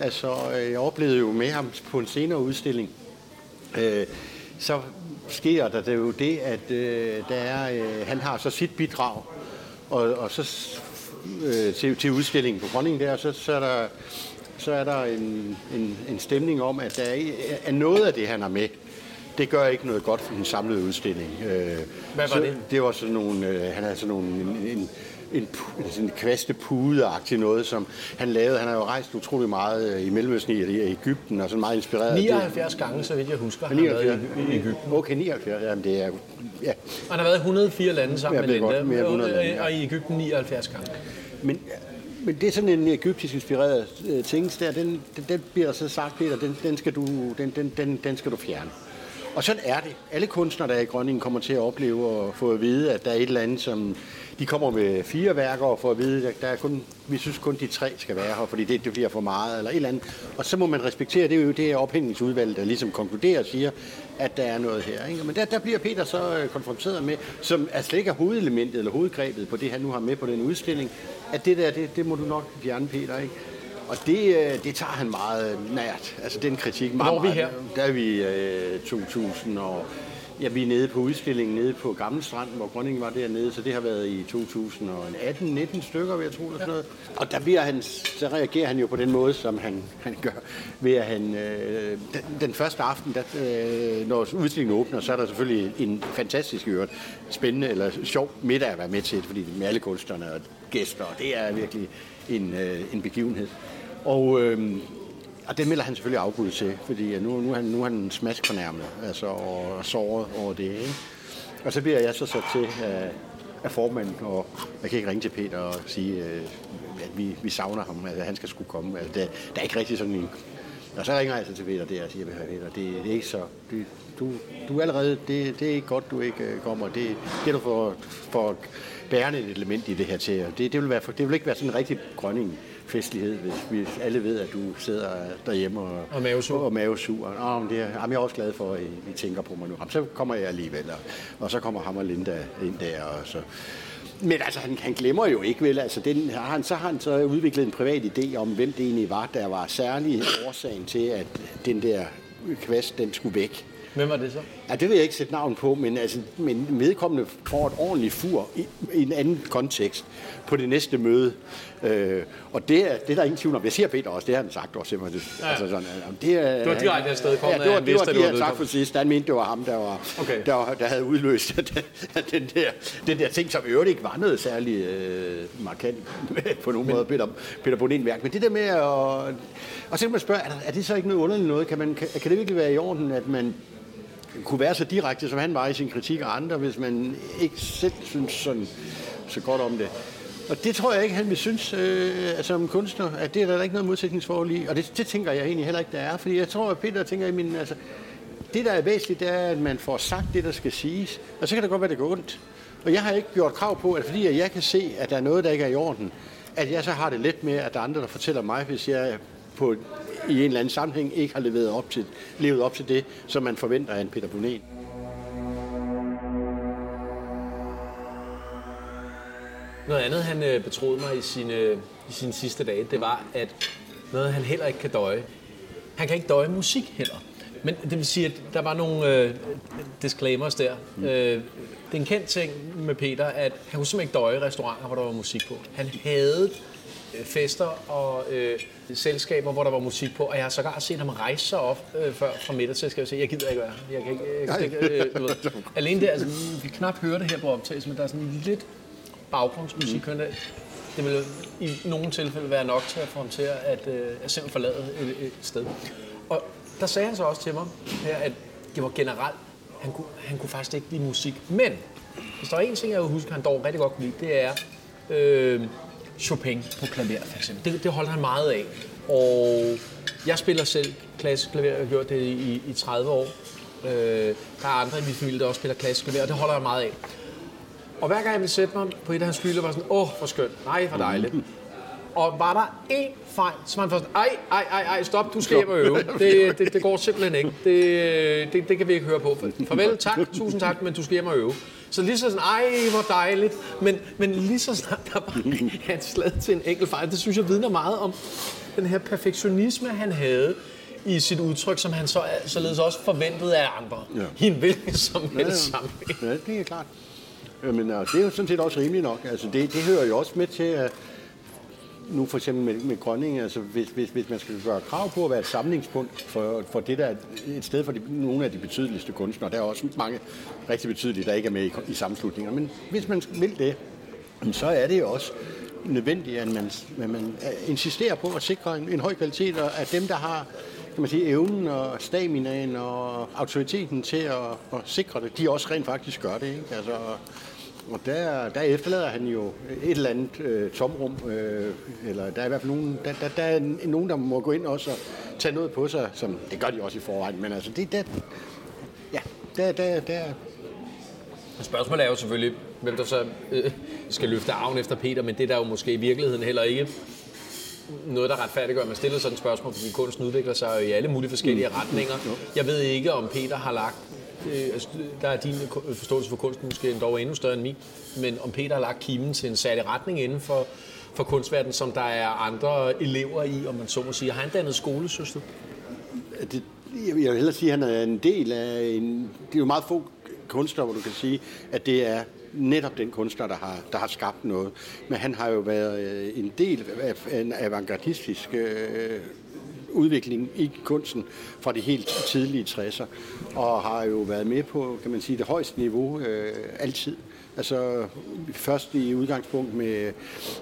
Altså, øh, jeg oplevede jo med ham på en senere udstilling, øh, så sker der det jo det, at øh, der er, øh, han har så sit bidrag, og, og så øh, til, til udstillingen på Grønningen der, så, så er der, så er der en, en, en stemning om, at der er, er noget af det, han har med, det gør ikke noget godt for den samlede udstilling. Øh, Hvad var så, det? Det var sådan nogle, øh, han havde sådan nogle, en, en, en, en kvaste pude noget, som han lavede. Han har jo rejst utrolig meget øh, i Mellemøsten i, i Ægypten, og sådan meget inspireret. 79 det. gange, så vidt jeg husker, han 79, har været i, i Ægypten. Okay, 79, jamen det er... Ja. Han har været 104 lande sammen med Linda, godt, mere 100 lande, ja. og i Ægypten 79 gange. Men men det er sådan en egyptisk inspireret øh, ting, der, den, den, den bliver så sagt, Peter, den, den, skal du, den, den, den, den skal du fjerne. Og sådan er det. Alle kunstnere, der er i Grønningen, kommer til at opleve og få at vide, at der er et eller andet, som de kommer med fire værker og får at vide, at der er kun, vi synes kun de tre skal være her, fordi det, det bliver for meget eller et eller andet. Og så må man respektere, det er jo det her ophængningsudvalg, der ligesom konkluderer og siger, at der er noget her. Ikke? Men der, der bliver Peter så øh, konfronteret med, som er slet ikke er hovedelementet eller hovedgrebet på det, han nu har med på den udstilling, at det der, det, det må du nok fjerne, Peter. Ikke? Og det, øh, det tager han meget nært. Altså den kritik. Meget, Hvor er vi her? Der er vi øh, 2000 og... Ja, vi er nede på udstillingen nede på Gamle Strand, hvor Grønningen var dernede, så det har været i 2018-19 stykker, vil jeg tro, eller sådan noget. Og der bliver han, så reagerer han jo på den måde, som han, han gør, ved at han, øh, den, den, første aften, der, øh, når udstillingen åbner, så er der selvfølgelig en fantastisk øvrigt, spændende eller sjov middag at være med til, fordi med alle kunstnerne og gæster, og det er virkelig en, øh, en begivenhed. Og, øh, og det melder han selvfølgelig afbud til, fordi nu, nu, er han, nu er han smask fornærmet, altså, og såret over det. Ikke? Og så bliver jeg så sat til af, af formanden, og jeg kan ikke ringe til Peter og sige, øh, at vi, vi savner ham, at han skal skulle komme. Altså, der, der er ikke rigtig sådan en... Og så ringer jeg så til Peter der og siger, Peter, det, det er ikke så... Det, du, du allerede... Det, det er ikke godt, du ikke øh, kommer. Det, det er du for, for bærende element i det her til. Det, det, vil være, det vil ikke være sådan en rigtig grønning festlighed, hvis vi alle ved, at du sidder derhjemme og, og mavesur. Og, mavesur. Oh, men det er, jamen, jeg er også glad for, at I tænker på mig nu. Jamen, så kommer jeg alligevel, og, og så kommer ham og Linda ind der. Og så. Men altså, han, han glemmer jo ikke, vel? Altså, den, han, så har han så udviklet en privat idé om, hvem det egentlig var, der var særlig årsagen til, at den der kvast, den skulle væk. Hvem var det så? Ja, det vil jeg ikke sætte navn på, men, altså, men vedkommende får et ordentligt fur i, i en anden kontekst på det næste møde. Øh, og det er, det er der ingen tvivl om. Jeg siger Peter også, det har han sagt også. Simpelthen. Ja. Altså sådan, det, er, det var direkte afsted kommet ja, det var, det var, det var, sagt for sidst. Han mente, det var ham, der, var, okay. der, der havde udløst den der, den der ting, som i øvrigt ikke var noget særlig øh, markant på nogen men, måde, Peter, Peter Bonin værk. Men det der med at... Og så kan man spørge, er, er det så ikke noget underligt noget? Kan, man, kan, kan det virkelig være i orden, at man kunne være så direkte, som han var i sin kritik af andre, hvis man ikke selv synes sådan, så godt om det. Og det tror jeg ikke, han vil synes øh, altså, som kunstner, at det er der ikke noget modsætningsforhold i. Og det, det tænker jeg egentlig heller ikke, der er. Fordi jeg tror, at Peter tænker i min... Altså, det, der er væsentligt, det er, at man får sagt det, der skal siges. Og så kan det godt være, det går ondt. Og jeg har ikke gjort krav på, at fordi jeg kan se, at der er noget, der ikke er i orden, at jeg så har det let med, at der er andre, der fortæller mig, hvis jeg på, i en eller anden sammenhæng ikke har levet op til, levet op til det, som man forventer af en Peter Bonet. Noget andet, han øh, betroede mig i sine, i sine sidste dage, det var, at noget, han heller ikke kan døje. Han kan ikke døje musik heller. Men det vil sige, at der var nogle øh, disclaimers der. Mm. Øh, det er en kendt ting med Peter, at han kunne simpelthen ikke døje restauranter, hvor der var musik på. Han havde øh, fester og øh, selskaber, hvor der var musik på, og jeg har sågar set ham rejse sig op øh, før fra middag til, skal jeg sige, jeg gider ikke være her. Jeg kan ikke, jeg kan ikke øh, du ved. Alene det, altså, vi kan knap høre det her på optagelsen, men der er sådan lidt baggrundsmusik. Mm. Det vil i nogle tilfælde være nok til at få ham til at, øh, at simpelthen forlade et, et sted. Og der sagde han så også til mig, her, at det var generelt, han kunne, han kunne faktisk ikke lide musik. Men, hvis der er en ting, jeg vil huske, han dog rigtig godt kunne lide, det er øh, Chopin på klaver, for eksempel. Det, det holder han meget af. Og jeg spiller selv klassisk klaver, jeg har gjort det i, i 30 år. Øh, der er andre i min familie, der også spiller klassisk klaver, og det holder jeg meget af. Og hver gang jeg ville sætte mig på et af hans hylder, var sådan, åh, hvor skønt, nej, hvor dejligt. Og var der én fejl, så man først, ej, ej, ej, ej, stop, du skal hjem og øve. Det, det, det går simpelthen ikke. Det, det, det kan vi ikke høre på. Farvel, tak, tusind tak, men du skal hjem og øve. Så lige så sådan, ej, hvor dejligt. Men, men lige så snart der var han slag til en enkelt fejl, det synes jeg vidner meget om den her perfektionisme, han havde i sit udtryk, som han så, således også forventede af andre. Ja. I en hvilken som helst ja, ja. sammenhæng. Ja, det er klart. Øh, men det er jo sådan set også rimeligt nok. Altså, det, det hører jo også med til, at nu for eksempel med, med Grønning, altså hvis, hvis, hvis man skal gøre krav på at være et samlingspunkt for, for det der, et sted for de, nogle af de betydeligste kunstnere, der er også mange rigtig betydelige, der ikke er med i, i sammenslutninger, men hvis man vil det, så er det jo også nødvendigt, at man, at man insisterer på at sikre en, en høj kvalitet, og at dem, der har kan man sige, evnen og staminaen og autoriteten til at, at sikre det, de også rent faktisk gør det. Ikke? Altså, og der, der efterlader han jo et eller andet øh, tomrum, øh, eller der er i hvert fald nogen, der, der, der er nogen, der må gå ind også og tage noget på sig, som det gør de også i forvejen, men altså det, der, ja, der, der, der, Spørgsmålet er jo selvfølgelig, hvem der så øh, skal løfte arven efter Peter, men det er der jo måske i virkeligheden heller ikke noget, der retfærdiggør, at man stiller sådan et spørgsmål, fordi kunsten udvikler sig i alle mulige forskellige mm. retninger. Jeg ved ikke, om Peter har lagt øh, altså, der er din forståelse for kunsten måske endda endnu større end min, men om Peter har lagt kimen til en særlig retning inden for, for kunstverdenen, som der er andre elever i, om man så må sige. Har han dannet skolesøster? Det, jeg vil hellere sige, at han er en del af en... Det er jo meget få kunstnere, hvor du kan sige, at det er netop den kunstner, der har, der har skabt noget. Men han har jo været øh, en del af en avantgardistisk øh, udvikling i kunsten fra de helt tidlige 60'er, og har jo været med på, kan man sige, det højeste niveau øh, altid. Altså først i udgangspunkt med,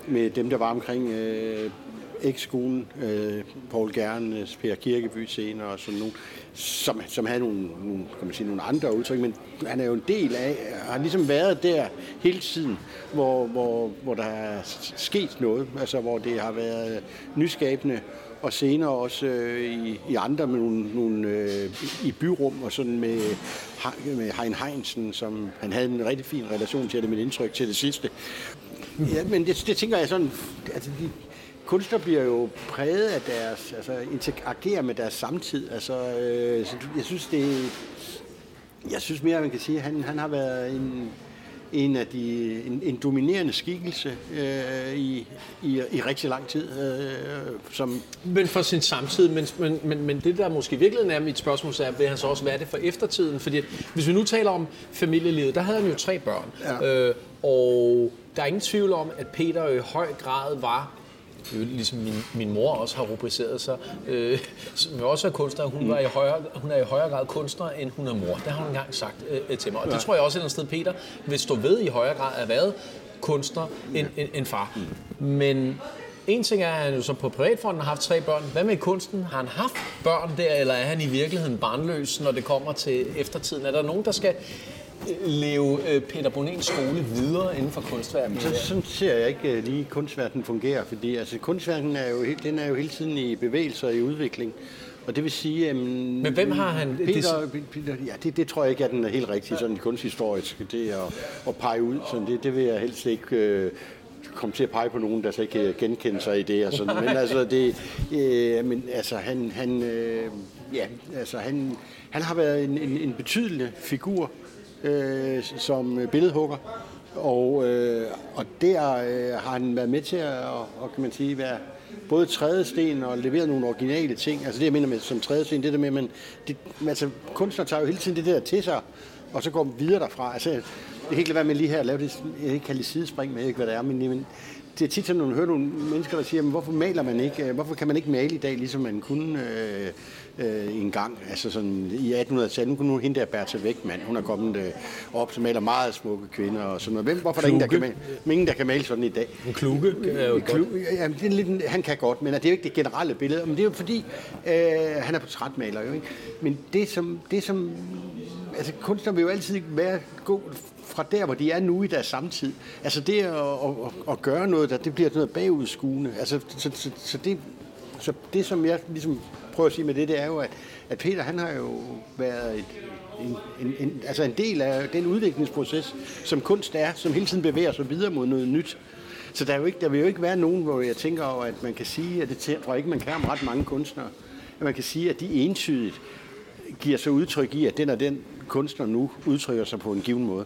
med dem, der var omkring øh, ekskolen, øh, Paul Gernes, Per Kirkeby senere og sådan nogle, som, som havde nogle, nogle, kan man sige, nogle andre udtryk, men han er jo en del af, har ligesom været der hele tiden, hvor, hvor, hvor der er sket noget, altså hvor det har været øh, nyskabende, og senere også øh, i, i andre med nogle, nogle øh, i byrum og sådan med, med Hein Heinsen, som han havde en rigtig fin relation til det, mit indtryk til det sidste. Ja, men det, det tænker jeg sådan, altså de, kunstner bliver jo præget af deres, altså interagerer med deres samtid. Altså, øh, så jeg synes, det jeg synes mere, man kan sige, at han, han har været en, en af de, en, en dominerende skikkelse øh, i, i, i rigtig lang tid. Øh, som men for sin samtid, men, men, men, men det der måske virkelig er mit spørgsmål, er, vil han så også være det for eftertiden? Fordi hvis vi nu taler om familielivet, der havde han jo tre børn. Ja. Øh, og der er ingen tvivl om, at Peter i høj grad var ligesom min, min mor også har rubriceret sig, øh, som også er kunstner, hun, var i højere, hun er i højere grad kunstner, end hun er mor. Det har hun engang sagt øh, til mig. Og det tror jeg også et eller andet sted, Peter vil stå ved i højere grad at været kunstner end, end, end far. Men en ting er, at han jo så på privatfronten har haft tre børn. Hvad med kunsten? Har han haft børn der, eller er han i virkeligheden barnløs, når det kommer til eftertiden? Er der nogen, der skal leve øh, Peter Bonens skole videre inden for kunstverdenen? Så, sådan ser jeg ikke øh, lige kunstverdenen fungerer, fordi altså, kunstverdenen er jo, den er jo hele tiden i bevægelse og i udvikling. Og det vil sige... Um, Men hvem har han... Peter, Peter, ja, det, det tror jeg ikke er den er helt rigtig sådan kunsthistorisk, det at, at pege ud. Sådan det, det vil jeg helst ikke... Øh, komme til at pege på nogen, der så ikke kan genkende sig i det. Og sådan. Men altså, det, øh, men, altså han, han, øh, ja, altså, han, han har været en, en, en betydelig figur øh, som billedhugger. Og, øh, og der øh, har han været med til at og, kan man sige, være både trædesten og levere nogle originale ting. Altså det, jeg mener med som trædesten, det der med, men det, altså, kunstner tager jo hele tiden det der til sig, og så går videre derfra. Altså, det er helt være med lige her at lave det, jeg ikke lige sidespring, med, jeg ved ikke, hvad det er, men, men det er tit sådan, man hører nogle mennesker, der siger, men hvorfor maler man ikke, hvorfor kan man ikke male i dag, ligesom man kunne øh, øh, en gang, altså sådan i 1800-tallet. Nu kunne nu hende der Bertha Vækman, hun er kommet øh, op, som maler meget smukke kvinder og sådan noget. Hvem, hvorfor er der ingen, der kan male, ingen, der kan male sådan i dag? En kluge er jo Klug, ja, det er lidt, han kan godt, men det er jo ikke det generelle billede. Men det er jo fordi, øh, han er portrætmaler jo, ikke? Men det som, det som altså kunstner vil jo altid være gå fra der, hvor de er nu i deres samtid. Altså det at, at, at gøre noget, der, det bliver noget bagudskuende. Altså, så, så, så, det, så det, som jeg ligesom prøver at sige med det, det er jo, at, at Peter han har jo været et, en, en, en, altså en del af den udviklingsproces, som kunst er, som hele tiden bevæger sig videre mod noget nyt. Så der, er jo ikke, der vil jo ikke være nogen, hvor jeg tænker over, at man kan sige, at det tror jeg ikke, man kan om ret mange kunstnere, at man kan sige, at de entydigt giver sig udtryk i, at den og den kunstner nu udtrykker sig på en given måde.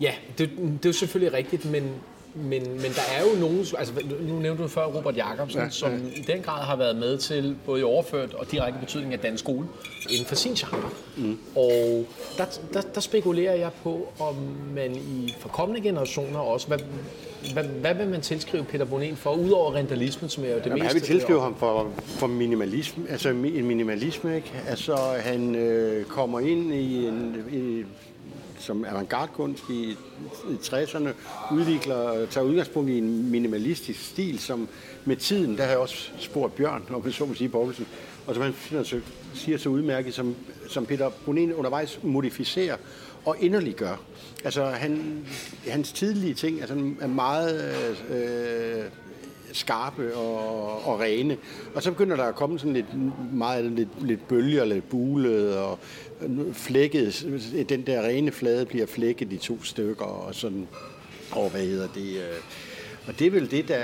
Ja, det, det er jo selvfølgelig rigtigt, men, men, men der er jo nogen, altså nu nævnte du før Robert Jacobsen, ja, som ja. i den grad har været med til både i overført og direkte betydning af dansk skole inden for sin genre. Mm. Og der, der, der spekulerer jeg på, om man i forkommende generationer også, hvad, hvad, hvad vil man tilskrive Peter Bonen for, udover rentalismen, som er jo det Jamen, meste? Jeg vil tilskrive ham for, for minimalisme, altså en minimalisme, ikke? Altså han øh, kommer ind i en, i, som avantgarde-kunst i, i 60'erne, udvikler, øh, tager udgangspunkt i en minimalistisk stil, som med tiden, der har jeg også spurgt Bjørn, om man så må sige, Poulsen, og som han siger, siger så udmærket, som, som Peter Brunin undervejs modificerer og inderliggør. Altså han, hans tidlige ting altså, er meget øh, øh skarpe og, og rene. Og så begynder der at komme sådan lidt, meget, lidt, lidt bølger, lidt bulet og flækket. Den der rene flade bliver flækket i to stykker og sådan. Og hvad hedder det? Øh, og det er vel det, der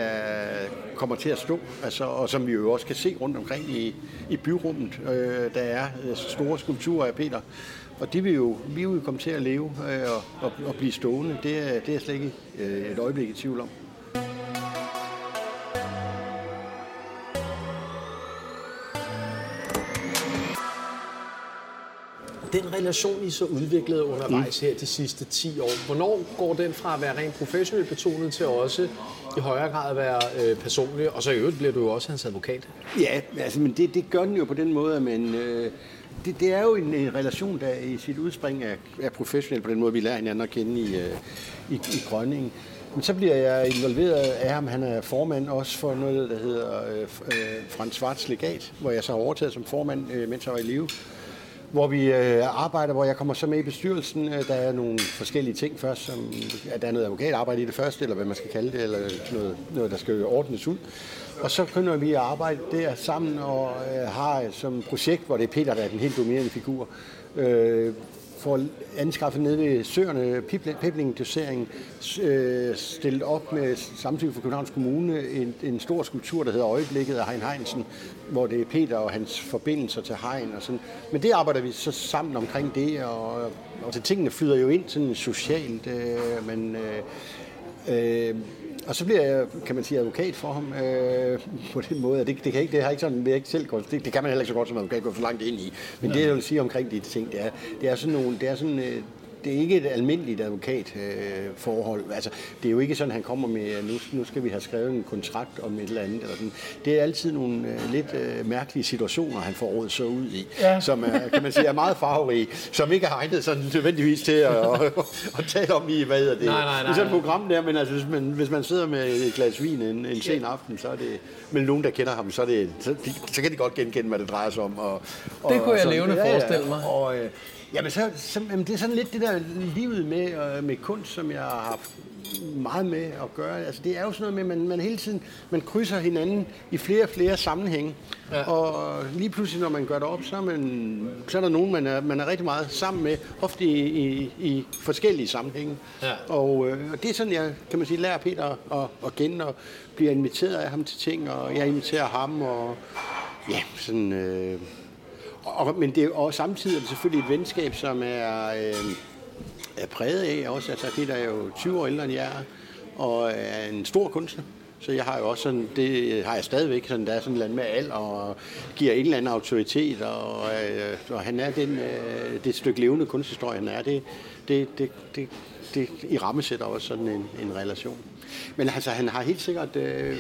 kommer til at stå, altså, og som vi jo også kan se rundt omkring i, i byrummet. Øh, der er øh, store skulpturer af Peter, og de vil jo, vi vil jo komme til at leve øh, og, og, og blive stående. Det er, det er jeg slet ikke øh, et øjeblik i tvivl om. Den relation, I så udviklet undervejs mm. her de sidste 10 år, hvornår går den fra at være rent professionelt betonet til også i højere grad at være øh, personlig? Og så i øvrigt bliver du jo også hans advokat. Ja, altså, men det, det gør den jo på den måde, at man... Øh, det, det er jo en, en relation, der i sit udspring er, er professionel på den måde, vi lærer hinanden at kende i, øh, i, i Grønningen. Men så bliver jeg involveret af ham. Han er formand også for noget, der hedder øh, øh Frans Svarts Legat, hvor jeg så har overtaget som formand, øh, mens jeg var i live hvor vi øh, arbejder, hvor jeg kommer så med i bestyrelsen. Øh, der er nogle forskellige ting først, som at der er noget advokatarbejde i det første, eller hvad man skal kalde det, eller noget, noget der skal ordnes ud. Og så begynder vi at arbejde der sammen og øh, har som projekt, hvor det er Peter, der er den helt dominerende figur, øh, får anskaffet nede ved søerne, pibling-doseringen, øh, stillet op med samtidig for Københavns Kommune en, en stor skulptur, der hedder Øjeblikket af Hein Heinsen, hvor det er Peter og hans forbindelser til Hein og sådan. Men det arbejder vi så sammen omkring det, og, og så tingene flyder jo ind sådan socialt, øh, men øh, øh, og så bliver jeg, kan man sige, advokat for ham øh, på den måde. Det, det, kan ikke, det har ikke sådan, det, ikke selv, det, det kan man heller ikke så godt som advokat gå for langt ind i. Men ja. det, jeg vil sige omkring de ting, det er, det er sådan nogle, det er sådan, øh, det er ikke et almindeligt advokatforhold. Øh, altså, det er jo ikke sådan, han kommer med, nu, nu skal vi have skrevet en kontrakt om et eller andet. Eller sådan. Det er altid nogle øh, lidt øh, mærkelige situationer, han får råd så ud i, ja. som er, kan man sige, er meget farverige, som ikke er egnet sådan nødvendigvis til at, at, at, tale om i, hvad hedder det. Nej, nej, nej. Det er sådan et program der, men altså, hvis, man, hvis man sidder med et glas vin en, en sen aften, så er det, men nogen, der kender ham, så, er det, så, så kan de godt genkende, hvad det drejer sig om. Og, og, det kunne jeg levende forestille mig. Og, øh, Jamen, så, så, jamen, det er sådan lidt det der livet med, øh, med kunst, som jeg har haft meget med at gøre. Altså, det er jo sådan noget med, at man, man hele tiden man krydser hinanden i flere og flere sammenhænge. Ja. Og lige pludselig, når man gør det op, så er, man, så er der nogen, man er, man er rigtig meget sammen med, ofte i, i, i forskellige sammenhænge. Ja. Og, øh, og det er sådan, jeg kan man sige, lærer Peter at, at kende, og bliver inviteret af ham til ting, og jeg inviterer ham, og ja, sådan... Øh, og, men det er, og samtidig er det selvfølgelig et venskab, som er... Øh, er præget af også. Altså, Peter er jo 20 år ældre end jeg er, og er en stor kunstner. Så jeg har jo også sådan, det har jeg stadigvæk, sådan, der er sådan land med al, og giver en eller anden autoritet, og, øh, og han er den, øh, det stykke levende kunsthistorie, han er. Det, det, det, det, det i rammesætter også sådan en, en relation. Men altså, han har helt sikkert øh,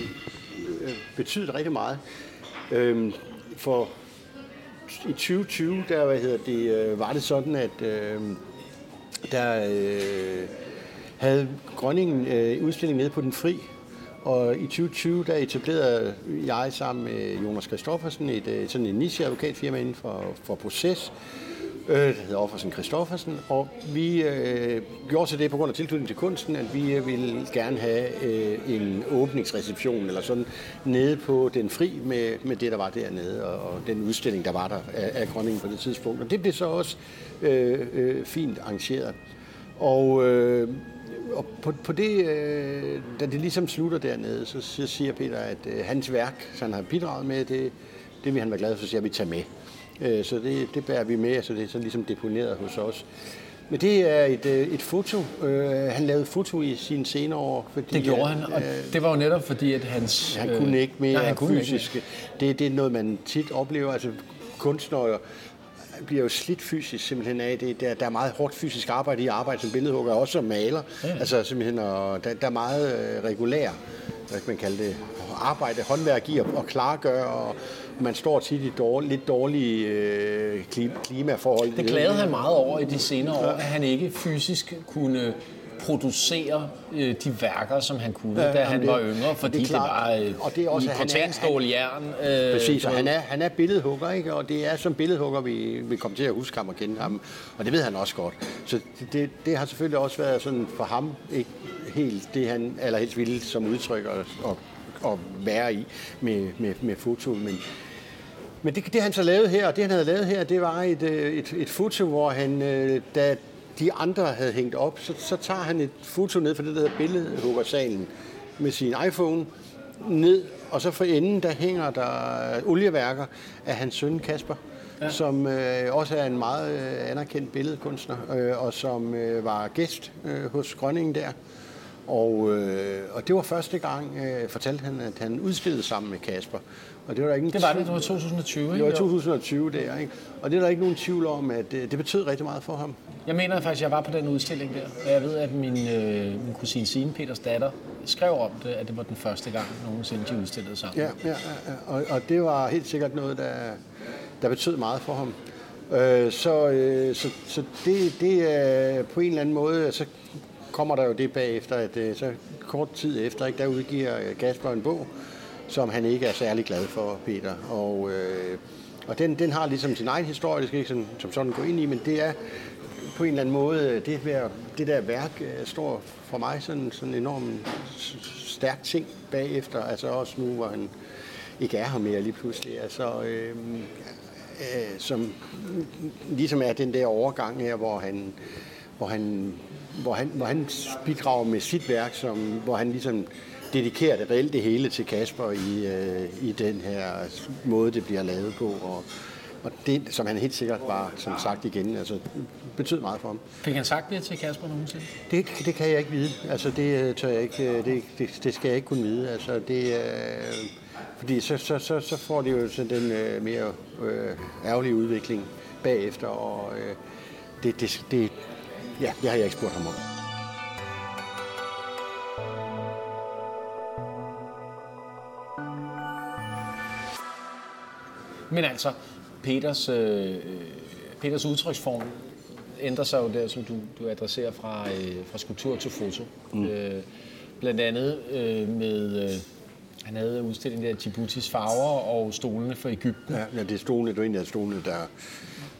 øh betydet rigtig meget. Øh, for i 2020, der hvad hedder det, øh, var det sådan, at øh, der øh, havde Grønningen øh, udstilling nede på Den Fri, og i 2020 der etablerede jeg sammen med Jonas Kristoffersen et, øh, sådan en niche-advokatfirma inden for, for proces, øh, der hedder Offersen Christoffersen, og vi øh, gjorde så det på grund af tilknytning til kunsten, at vi øh, ville gerne have øh, en åbningsreception eller sådan nede på den fri med, med det, der var dernede, og, og den udstilling, der var der af, af Grønningen på det tidspunkt. Og det blev så også øh, øh, fint arrangeret. Og, øh, og på, på det, øh, da det ligesom slutter dernede, så, så siger Peter, at øh, hans værk, som han har bidraget med, det, det vil han være glad for, så siger vi tager med. Øh, så det, det bærer vi med, så det er så ligesom deponeret hos os. Men det er et, øh, et foto. Øh, han lavede foto i sine senere år. Fordi, det gjorde han, og øh, det var jo netop fordi, at hans... Han kunne ikke mere nej, han kunne fysisk. Ikke. Det, det er noget, man tit oplever. Altså kunstnere bliver jo slidt fysisk simpelthen af det. Der, der er meget hårdt fysisk arbejde i arbejde som billedhugger, også som maler. Ja. Altså simpelthen, og der, der er meget øh, regulær, hvad kan man kalde det, arbejde, håndværk i at, at klargøre, og man står tit i dårlig, lidt dårlige øh, klimaforhold. Det klagede han meget over i de senere år, at han ikke fysisk kunne producere øh, de værker, som han kunne, ja, da han det, var yngre, fordi det, det var øh, og det er også, i portanstål jern. Øh, præcis, og han er, han er billedhugger, ikke? og det er som billedhugger, vi, vi kommer til at huske ham og kende ham, og det ved han også godt. Så det, det har selvfølgelig også været sådan for ham ikke helt det, han allerhelst ville som udtryk at, at, at være i med, med, med foto, men men det, det han så lavede her, og det han havde lavet her, det var et, øh, et, et foto, hvor han, øh, da de andre havde hængt op, så, så tager han et foto ned fra det, der hedder billedhuggersalen med sin iPhone ned, og så for enden, der hænger der olieværker af hans søn Kasper, ja. som øh, også er en meget øh, anerkendt billedkunstner, øh, og som øh, var gæst øh, hos Grønningen der. Og, øh, og det var første gang, øh, fortalte han, at han udstillede sammen med Kasper. Og det var der ikke det var det, det var 2020, ikke? Det var 2020 der, ikke? Og det er der ikke nogen tvivl om, at det, det betød rigtig meget for ham. Jeg mener faktisk, at jeg var på den udstilling der, og jeg ved, at min, øh, min kusine Signe, Peters datter, skrev om det, at det var den første gang nogensinde, de udstillede sammen. Ja, ja, ja. Og, og det var helt sikkert noget, der, der betød meget for ham. Øh, så, øh, så, så det, det er på en eller anden måde, så kommer der jo det bagefter, at øh, så kort tid efter, ikke, der udgiver Kasper en bog, som han ikke er særlig glad for, Peter. Og, øh, og den, den har ligesom sin egen historie, det skal ikke sådan, som sådan gå ind i, men det er på en eller anden måde, det, der, det der værk øh, står for mig sådan, sådan en enorm stærk ting bagefter, altså også nu, hvor han ikke er her mere lige pludselig. Altså, øh, øh, som ligesom er den der overgang her, hvor han, hvor han, hvor han, hvor han bidrager med sit værk, som, hvor han ligesom dedikerer det reelt det hele til Kasper i, øh, i den her måde, det bliver lavet på. Og, og det, som han helt sikkert var, som sagt igen, altså, betød meget for ham. Fik han sagt det til Kasper nogensinde? Det, det kan jeg ikke vide. Altså, det øh, tør jeg ikke, øh, det, det, det skal jeg ikke kunne vide. Altså, det, øh, fordi så, så, så, så får det jo sådan den øh, mere øh, ærgerlige udvikling bagefter, og øh, det, det, det, ja, det har jeg ikke spurgt ham om. Men altså, Peters, øh, Peters udtryksform ændrer sig jo der, som du, du adresserer fra, øh, fra skulptur til foto. Mm. Øh, blandt andet øh, med... Øh, han havde udstillingen der Djiboutis farver og stolene for Ægypten. Ja, ja det er stolene, det er en af stolene, der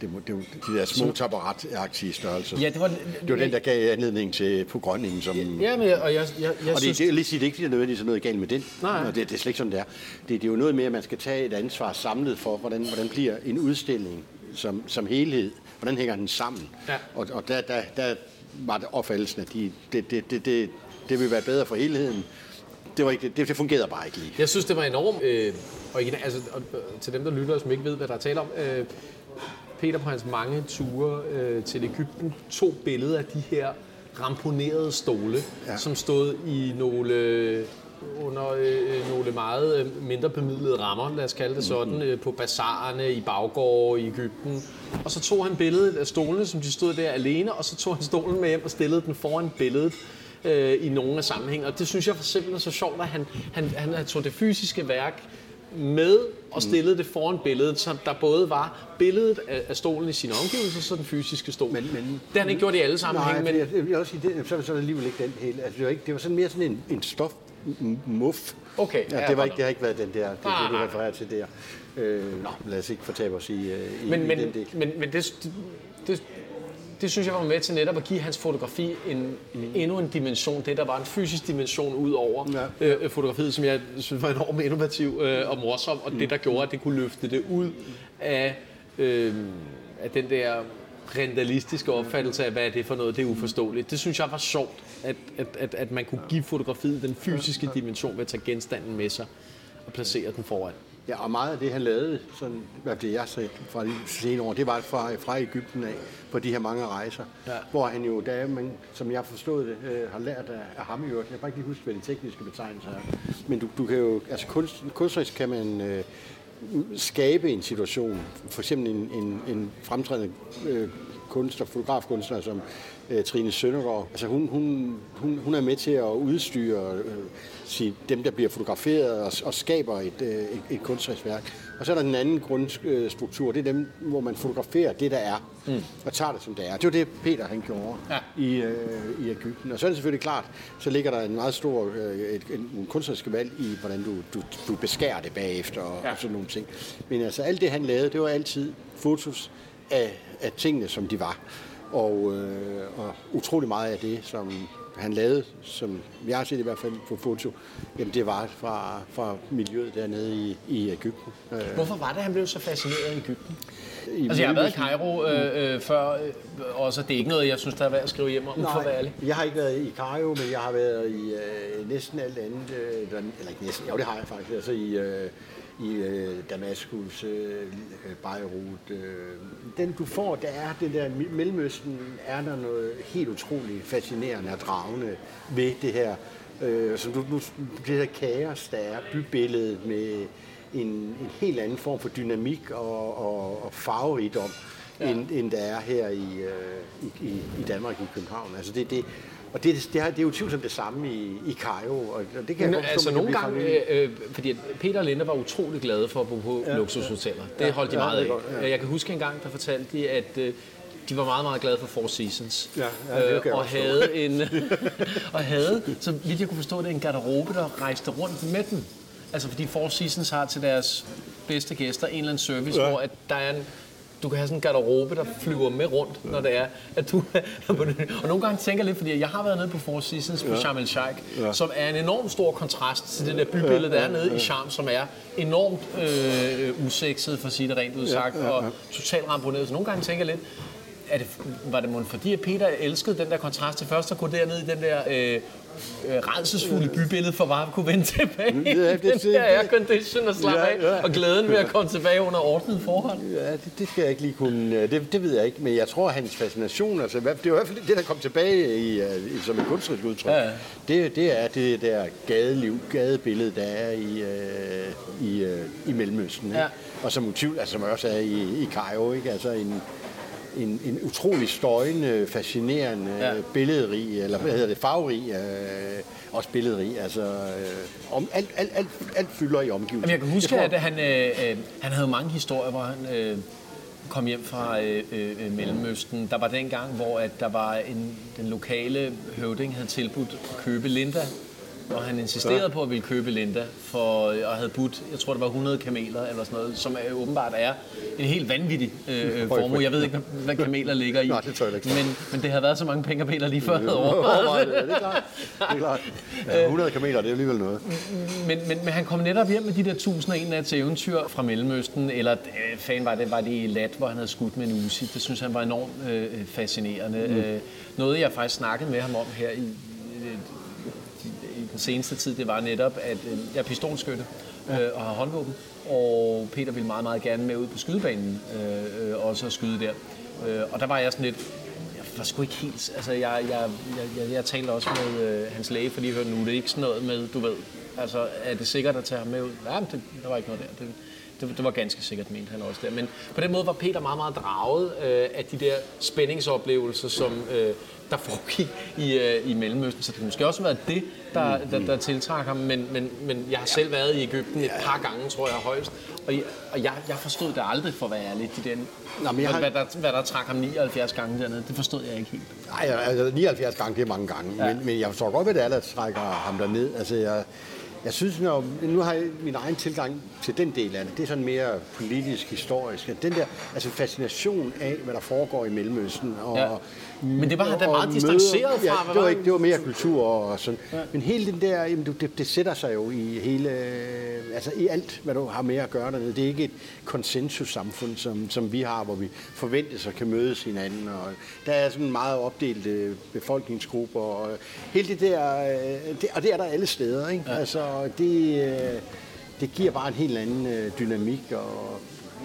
det, det, de der små tabaret størrelser. Ja, det var, det var den, der gav anledning til pågrønningen. Som, ja, men og jeg, jeg, jeg og det, synes... det, det, det er ikke, fordi der er nødvendigvis noget galt med den. Nej. Det, det er slet ikke sådan, det er. Det, det er jo noget med, at man skal tage et ansvar samlet for, hvordan, hvordan bliver en udstilling som, som helhed, hvordan hænger den sammen. Ja. Og, og der, der, der var det opfattelsen, at de, det, det, det, det, det vil være bedre for helheden. Det, var ikke, det, det fungerede bare ikke lige. Jeg synes, det var enormt øh, originalt. Altså, til dem, der lytter, som ikke ved, hvad der er tale om. Øh, Peter på hans mange ture øh, til Ægypten tog billeder af de her ramponerede stole, ja. som stod i nogle under øh, nogle meget øh, mindre bemidlede rammer, lad os kalde det sådan, mm-hmm. øh, på bazarerne i baggårde i Ægypten. Og så tog han billedet af stolene, som de stod der alene, og så tog han stolen med hjem og stillede den foran billedet øh, i nogle af sammenhæng. Og det synes jeg for simpelthen er så sjovt, at han, han, han tog det fysiske værk med og stillede det foran billedet, så der både var billedet af, stolen i sine omgivelser, så den fysiske stol. Men, men, det har han ikke gjort i alle sammenhænge. Nej, men... jeg, jeg vil også sige, det, så, så er det alligevel ikke den hele. Altså, det, var ikke, det var sådan mere sådan en, en stof muff. Okay. Ja, det, var ikke, det har ikke været den der, det, ah, det du refererer til der. Øh, nå, lad os ikke fortabe os i, øh, i, men, i men, den del. Men, men det, det, det synes jeg var med til netop at give hans fotografi en, mm. endnu en dimension. Det, der var en fysisk dimension ud over ja. øh, fotografiet, som jeg synes var enormt innovativ øh, og morsom, og mm. det, der gjorde, at det kunne løfte det ud af, øh, af den der realistiske opfattelse af, hvad er det for noget, det er uforståeligt. Det synes jeg var sjovt, at, at, at, at man kunne give fotografiet den fysiske dimension ved at tage genstanden med sig og placere den foran. Ja, og meget af det, han lavede, sådan, hvad det jeg set fra de senere år, det var fra, fra Ægypten af, på de her mange rejser. Ja. Hvor han jo, da man, som jeg forstod det, øh, har lært af, af ham i øvrigt, jeg kan bare ikke lige huske, hvad de tekniske betegnelser er, men du, du kan jo, altså kunst, kunstnerisk kan man øh, skabe en situation, for eksempel en, en, en fremtrædende øh, kunstner, fotografkunstner som Trine Søndergaard. Altså hun, hun, hun, hun er med til at udstyre øh, sige, dem, der bliver fotograferet og, og skaber et, øh, et, et kunstnerisk værk. Og så er der den anden grundstruktur, det er dem, hvor man fotograferer det, der er, mm. og tager det, som det er. Det var det, Peter han gjorde ja. i, øh, i Ægypten. Og så er det selvfølgelig klart, så ligger der en meget stor øh, et, en, en kunstnerisk valg i, hvordan du, du, du beskærer det bagefter og, ja. og sådan nogle ting. Men altså alt det, han lavede, det var altid fotos af, af tingene, som de var. Og, øh, og utrolig meget af det, som han lavede, som jeg har set i hvert fald på foto, jamen det var fra, fra miljøet dernede i, i Ægypten. Øh. Hvorfor var det, han blev så fascineret af Ægypten? I altså, jeg har været i Cairo øh, øh, før, øh, og så det er ikke noget, jeg synes, der er værd at skrive hjem om, Nej, for at jeg har ikke været i Cairo, men jeg har været i øh, næsten alt andet, øh, eller ikke næsten, jo det har jeg faktisk, altså i, øh, i øh, Damaskus, øh, Beirut. Øh. Den du får, der er det der Mellemøsten, er der noget helt utroligt fascinerende og dragende ved det her. Øh, som du, nu, det her kaos, der er bybilledet med en, en helt anden form for dynamik og, og, og farverigdom, ja. end, end der er her i, øh, i, i, i Danmark, i København. Altså det, det, og det, det, er, det er jo tvivlsomt det samme i, i Cairo, og det kan jeg altså nogle gange, øh, øh, fordi Peter og Linda var utrolig glade for at bo på ja, luksushoteller. Det ja, holdt de ja, meget af. Ja. Jeg kan huske en gang, der fortalte de, at øh, de var meget, meget glade for Four Seasons. Ja, ja, øh, og, havde en, og havde, så vidt jeg kunne forstå det, en garderobe, der rejste rundt med den. Altså fordi Four Seasons har til deres bedste gæster en eller anden service, ja. hvor at der er en du kan have sådan en garderobe, der flyver med rundt, når det er, at du Og nogle gange tænker jeg lidt, fordi jeg har været nede på Four Seasons på ja. Sharm el-Sheikh, ja. som er en enorm stor kontrast til det der bybillede, der er nede i Sharm, som er enormt øh, usekset, for at sige det rent udsagt, ja, ja, ja. og totalt ramponeret. Så nogle gange tænker jeg lidt, er det, var det fordi, at Peter elskede den der kontrast til først at gå derned i den der øh, øh, redselsfulde bybillede for bare at kunne vende tilbage ja, det, det, den der aircondition og slappe ja, ja. af, og glæden ved at komme tilbage under ordnet forhold. Ja, det, det skal jeg ikke lige kunne, det, det ved jeg ikke, men jeg tror, hans fascination, altså, det er i hvert fald det, der kom tilbage i, i som et kunstnerisk udtryk, ja. Det, det er det der gadeliv, gadebillede, der er i, uh, i, uh, i Mellemøsten, ja. og som motiv, altså som også er i, i Cairo, ikke? altså en, en, en utrolig støjende, fascinerende, ja. billedrig, eller hvad hedder det, farverig, øh, også billedrig. Altså, øh, om, alt, alt, alt, alt fylder i omgivelserne. Jeg kan huske, jeg tror, at han, øh, øh, han havde mange historier, hvor han... Øh, kom hjem fra øh, øh, Mellemøsten. Der var den gang, hvor at der var en, den lokale høvding havde tilbudt at købe Linda og han insisterede ja. på at ville købe Linda, for, og havde budt, jeg tror det var 100 kameler eller sådan noget, som er, åbenbart er en helt vanvittig øh, formue. Jeg ved ikke, hvad kameler ligger i, Nej, det tror jeg ikke. men, men det har været så mange penge, Peter lige før havde overvejet. det, det er klart. Det er klart. Ja, 100 kameler, det er alligevel noget. Men, men, men han kom netop hjem med de der 1001 til eventyr fra Mellemøsten, eller øh, fan var det, var det i Lat, hvor han havde skudt med en usi. Det synes han var enormt øh, fascinerende. Mm. Øh, noget, jeg faktisk snakkede med ham om her i den seneste tid, det var netop, at øh, jeg er pistolskytte øh, og har håndvåben, og Peter ville meget, meget gerne med ud på skydebanen, øh, øh, også at skyde der. Øh, og der var jeg sådan lidt, jeg var sgu ikke helt, altså jeg, jeg, jeg, jeg, jeg talte også med øh, hans læge, fordi jeg hørte, nu det er ikke sådan noget med, du ved, altså er det sikkert at tage ham med ud? Ja, det, der var ikke noget der. Det, det, det var ganske sikkert, mente han også der. Men på den måde var Peter meget, meget draget øh, af de der spændingsoplevelser, som øh, der foregik i, øh, i Mellemøsten. Så det måske også været det, der, der, der tiltrak ham. Men, men, men jeg har selv været i Ægypten et par gange, tror jeg, højst. Og, jeg, og jeg, jeg forstod det aldrig, for at være ærlig, de den, Nå, men jeg har... hvad, der, hvad der trak ham 79 gange dernede. Det forstod jeg ikke helt. Nej, altså 79 gange, det er mange gange. Ja. Men, men jeg forstår godt, hvad det er, der trækker ham derned. Altså, jeg, jeg synes, når, nu har jeg min egen tilgang til den del af det. Det er sådan mere politisk, historisk. Den der altså fascination af, hvad der foregår i Mellemøsten. Og, ja. Men det var han da meget distanceret fra. Ja, det var, ikke, det var mere kultur og sådan. Ja. Men hele den der, jamen, det, det sætter sig jo i hele, altså i alt, hvad du har med at gøre dernede. Det er ikke et konsensussamfund, som, som vi har, hvor vi forventes at kan mødes hinanden. Og der er sådan meget opdelte befolkningsgrupper. Og hele det der, det, og det er der alle steder. Ikke? Ja. Altså, det, det giver bare en helt anden øh, dynamik og,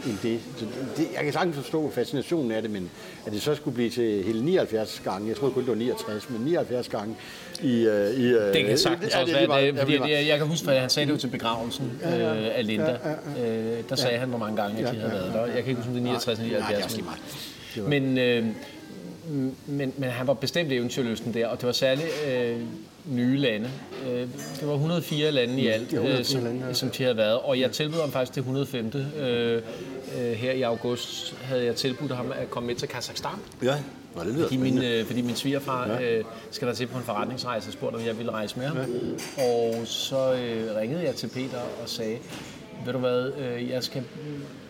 end det. Så det. Jeg kan sagtens forstå fascinationen af det, men at det så skulle blive til hele 79 gange, jeg troede kun det var 69, men 79 gange i... Øh, i øh, det kan sagtens også være, det, fordi det, jeg kan huske, at han sagde det jo til begravelsen ja, ja, øh, af Linda. Ja, ja, ja. Øh, der sagde ja. han, hvor mange gange, at de havde været der. Jeg kan ikke huske, om det er 69 eller 79. Nej, det er men, øh, men, men han var bestemt eventyrlysten der, og det var særligt øh, nye lande. Øh, det var 104 lande i alt, øh, som, lande, ja. som de havde været, og jeg tilbød ham faktisk til 105. Øh, øh, her i august havde jeg tilbudt ham at komme med til Kazakhstan. Ja. Nå, det fordi, min, øh, fordi min svigerfar ja. øh, skal der til på en forretningsrejse og spurgte, om jeg ville rejse med ham. Ja. Og så øh, ringede jeg til Peter og sagde, ved du hvad, øh, jeg skal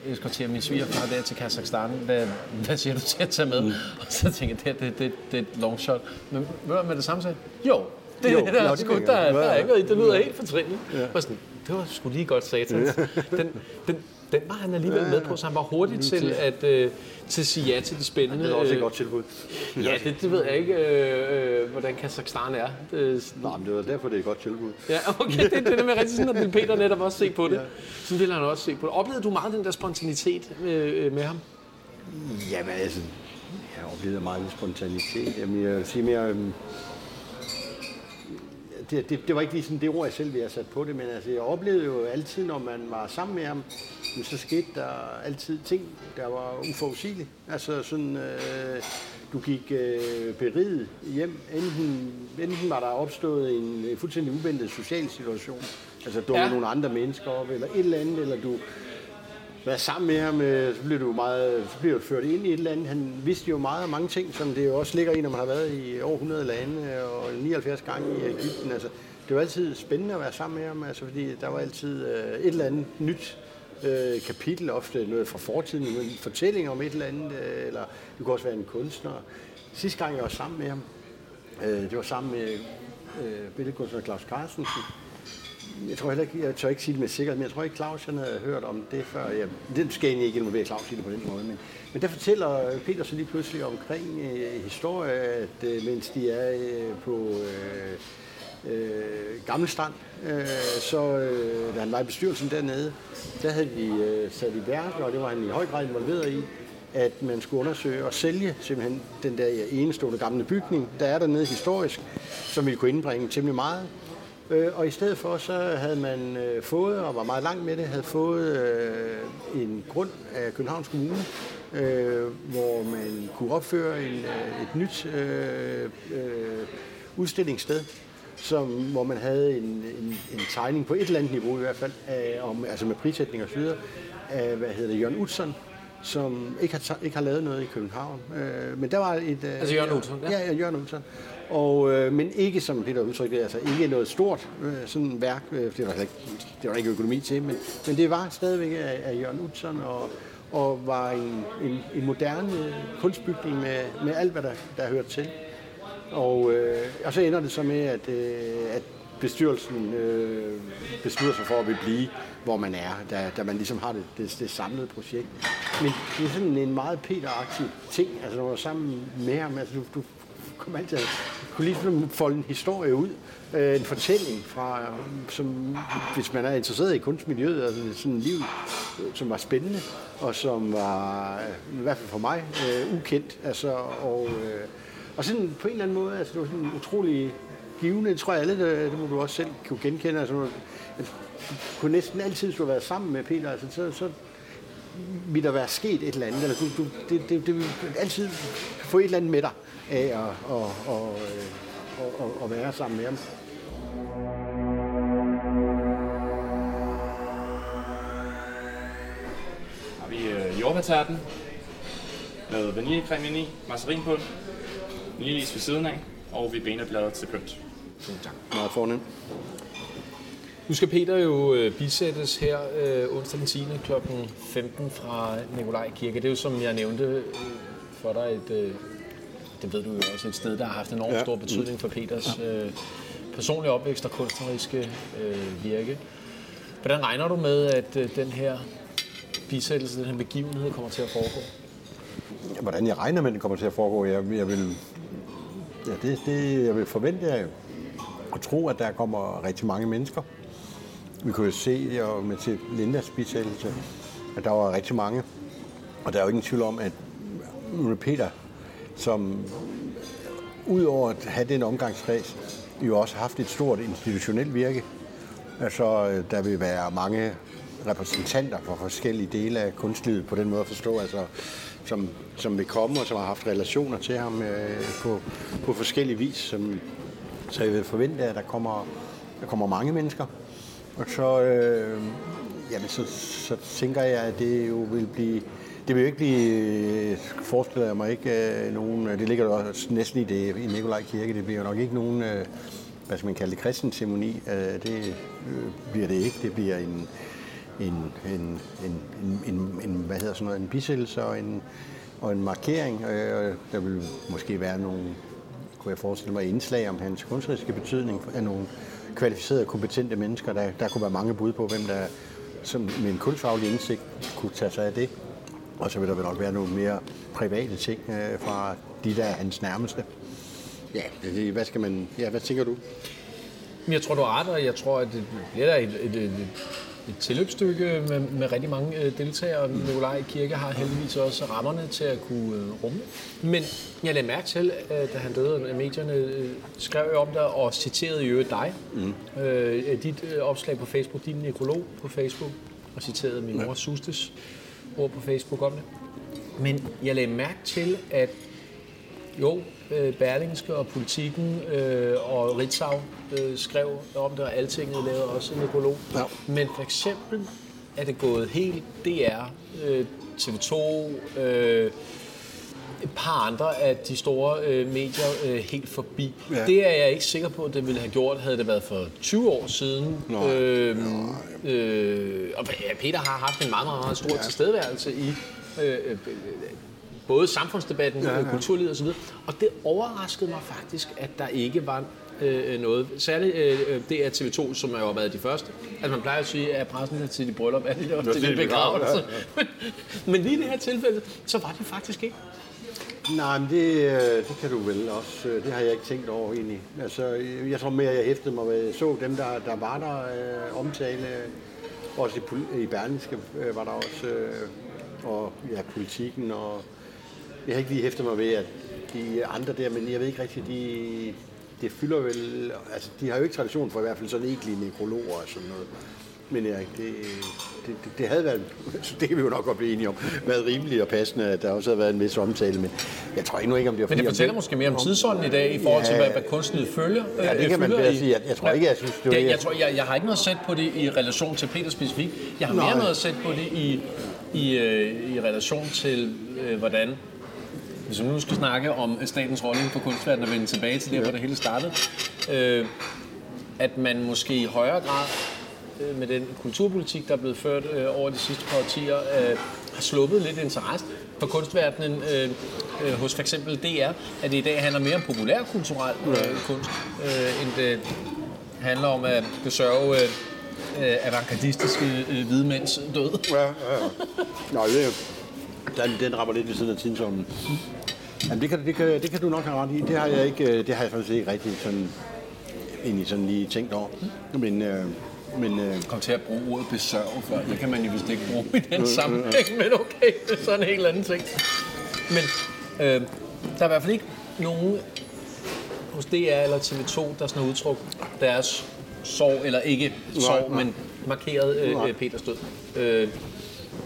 eskortere min svigerfar der til Kazakhstan. Hvad, hvad siger du til at tage med? Mm. Og så tænkte jeg, det, det, det, det er et long shot. Men ved du med det samme sagde? Jo, det, jo, der, jo, sgu, der, der, der er ikke noget Det lyder ja. helt fortrindeligt. Ja. Sådan, det var sgu lige godt satans. Den, den, den var han alligevel med på, så han var hurtig til at, øh, til at sige ja til det spændende. Det er også et godt tilbud. Ja, det, det ved jeg ikke, øh, øh, hvordan Kazakhstan er. Det, Nej, men det var derfor, det er et godt tilbud. Ja, okay, det, det er med rigtig sådan, at vil Peter netop også se på det. Ja. Så vil han også se på det. Oplevede du meget den der spontanitet med, øh, med ham? Jamen altså, jeg oplevede meget spontanitet. Jamen, jeg vil sige mere... Det, det, det var ikke lige sådan det ord, jeg selv ville have sat på det, men altså, jeg oplevede jo altid, når man var sammen med ham, så skete der altid ting, der var uforudsigelige. Altså sådan, øh, du gik øh, beriget hjem, enten, enten var der opstået en, fuldstændig uventet social situation, altså du ja. nogle andre mennesker op, eller et eller andet, eller du være sammen med ham, øh, så bliver du meget, så bliver du ført ind i et eller andet. Han vidste jo meget af mange ting, som det jo også ligger i, når man har været i over 100 lande og 79 gange i Ægypten. Altså, det var altid spændende at være sammen med ham, altså, fordi der var altid øh, et eller andet nyt øh, kapitel, ofte noget fra fortiden, en fortælling om et eller andet, øh, eller du kunne også være en kunstner. Sidste gang jeg var sammen med ham, øh, det var sammen med øh, billedkunstner Claus Carstensen, jeg tror heller ikke, jeg tør ikke sige det med sikkerhed, men jeg tror ikke, Claus han havde hørt om det før. Jeg, det skal egentlig ikke involvere Claus i det på den måde. Men, men der fortæller Peter så lige pludselig omkring øh, historie, at øh, mens de er øh, på øh, øh, Gamle Strand, øh, så øh, da han var i bestyrelsen dernede, der havde de øh, sat i værk, og det var han i høj grad involveret i, at man skulle undersøge og sælge simpelthen den der enestående gamle bygning, der er dernede historisk, som ville kunne indbringe temmelig meget. Øh, og i stedet for, så havde man øh, fået, og var meget langt med det, havde fået øh, en grund af Københavns Kommune, øh, hvor man kunne opføre en, øh, et nyt øh, øh, udstillingssted, som, hvor man havde en, en, en tegning på et eller andet niveau i hvert fald, af, om, altså med prissætning og så videre, af, hvad hedder det, Jørgen Utzon, som ikke har, ikke har lavet noget i København. Øh, men der var et... Øh, altså Jørgen Utzon? Ja, ja, Jørgen Utzon. Og, øh, men ikke som Peter udtrykte, altså ikke noget stort øh, sådan værk, øh, det var ikke, det var ikke økonomi til, men, men det var stadigvæk af, af Jørgen Utzon, og, og var en, en, en moderne kunstbygning med, med alt, hvad der, der hørte til. Og, øh, og så ender det så med, at, øh, at bestyrelsen øh, beslutter sig for at blive, hvor man er, da, da man ligesom har det, det, det samlede projekt. Men det er sådan en meget Peter-aktiv ting, altså når du er sammen med ham, altså du, du kommer altid, kunne ligesom folde en historie ud, øh, en fortælling fra, som, hvis man er interesseret i kunstmiljøet, altså sådan et liv, som var spændende, og som var, i hvert fald for mig, øh, ukendt, altså, og, øh, og sådan på en eller anden måde, altså det var sådan utrolig givende, det tror jeg alle, det, det må du også selv kunne genkende, altså, kunne næsten altid, hvis du har været sammen med Peter, altså, så, så vil der være sket et eller andet, eller du, du, det, det, det vil altid få et eller andet med dig af at, at, at, at, at, at være sammen med ham. Har vi øh, jordbærterten med vaniljecreme ind i, marcerin på, vaniljeis ved siden af, og vi benebladet til pynt. Tak. Meget fornemt. Nu skal Peter jo øh, bisættes her øh, onsdag den 10. kl. 15 fra Nikolaj Kirke. Det er jo, som jeg nævnte øh, for dig, et, øh, det ved du jo også, et sted, der har haft enormt ja. stor betydning for Peters øh, personlige opvækst og kunstneriske øh, virke. Hvordan regner du med, at øh, den her bisættelse, den her begivenhed kommer til at foregå? Hvordan jeg regner med, at den kommer til at foregå? Jeg, jeg vil, ja, det, det, jeg vil forvente jeg og tro, at der kommer rigtig mange mennesker. Vi kunne jo se og med til Lindas bisættelse, at der var rigtig mange. Og der er jo ingen tvivl om, at Peter, som udover at have den omgangskreds, jo også haft et stort institutionelt virke. Altså, der vil være mange repræsentanter for forskellige dele af kunstlivet på den måde at forstå, altså, som, som vil komme og som har haft relationer til ham øh, på, på forskellige vis. Som, så jeg vil forvente, at der kommer, der kommer mange mennesker. Og så, øh, jamen, så, så tænker jeg, at det jo vil blive... Det vil jo ikke blive, øh, forestiller jeg mig ikke, øh, nogen, øh, det ligger også næsten i det i Nikolaj Kirke, det bliver nok ikke nogen, hvad skal man kalde det, kristen ceremoni. Det bliver det ikke, det bliver en, en, en, en, en, en hvad hedder sådan noget, en bisættelse og en, og en markering. Der vil måske være nogle, kunne jeg forestille mig, indslag om hans kunstneriske betydning af nogle kvalificerede, kompetente mennesker. Der, der kunne være mange bud på, hvem der som med en kunstfaglig indsigt kunne tage sig af det. Og så vil der vel nok være nogle mere private ting øh, fra de, der er hans nærmeste. Ja, det, hvad skal man... Ja, hvad tænker du? Jeg tror, du har ret, og jeg tror, at det bliver et, et, et, et tilløbsstykke med, med rigtig mange øh, deltagere. Nikolaj Kirke har heldigvis også rammerne til at kunne øh, rumme Men jeg lagde mærke til, at da han døde, at medierne øh, skrev om dig og citerede i øvrigt dig. Mm. Øh, dit øh, opslag på Facebook, din nekrolog på Facebook, og citerede min mor Sustes ord på Facebook om det. Men jeg lagde mærke til, at jo, øh, Berlingske og Politikken øh, og Ritzau øh, skrev om det, og Altinget lavede også en nekrolog. Ja. Men for eksempel er det gået helt DR, øh, TV2, øh, et par andre af de store øh, medier øh, helt forbi. Ja. Det er jeg ikke sikker på, at det ville have gjort, havde det været for 20 år siden. Nå. Øh, øh, og Peter har haft en meget, meget, meget stor ja. tilstedeværelse i øh, øh, både samfundsdebatten, ja, ja. kulturlivet osv. Og det overraskede mig faktisk, at der ikke var øh, noget. Særligt øh, det er TV2, som er jo været de første. Altså man plejer at sige, at pressen er til de bryllup, er det også til de begravelse. Ja, ja. men lige i det her tilfælde, så var det faktisk ikke. Nej, men det, øh, det kan du vel også. Øh, det har jeg ikke tænkt over egentlig. Altså, øh, jeg tror mere, jeg hæftede mig ved, så dem, der, der var der øh, omtale. Også i, i Berlingske øh, var der også, øh, og ja, politikken. Og jeg har ikke lige hæftet mig ved, at de andre der, men jeg ved ikke rigtigt, de, det fylder vel... Altså, de har jo ikke tradition for i hvert fald sådan egentlige nekrologer og sådan noget. Men ja, det, det, det, det havde været, det kan vi jo nok godt blive enige om, været rimeligt og passende, at der også havde været en vis omtale, men jeg tror endnu ikke, om det var Men det fortæller om, måske mere om tidsånden i dag, i forhold ja, til, hvad, hvad kunstnet følger. Ja, det øh, kan man bedre sige. Jeg, jeg tror ikke, jeg synes, det var jeg, jeg, tror, jeg, jeg har ikke noget sæt på det i relation til Peter specifikt. Jeg har mere Nej. noget sæt på det i i, øh, i relation til, øh, hvordan hvis vi nu skal snakke om statens rolle på kunstverdenen og vende tilbage til der, hvor det hele startede, øh, at man måske i højere grad med den kulturpolitik, der er blevet ført øh, over de sidste par årtier, øh, har sluppet lidt interesse for kunstverdenen øh, øh, hos for eksempel DR, at det i dag handler mere om populærkulturel øh, kunst, øh, end det handler om at besørge øh, øh, avantgardistiske øh, hvide mænds død. Ja, ja, ja. Nå, det, den, den rammer lidt ved siden af tidsånden. Jamen, det kan, det, kan, det kan du nok have ret i. Det har jeg ikke, det har jeg faktisk ikke rigtig sådan, egentlig sådan lige tænkt over. Men, øh, men, øh, kom til at bruge ordet besørge før. Det kan man jo vist ikke bruge i den sammenhæng, men okay, det er sådan en helt anden ting. Men øh, der er i hvert fald ikke nogen hos DR eller TV2, der sådan har udtrykt deres sorg, eller ikke sorg, men markeret øh, Peters død. Øh,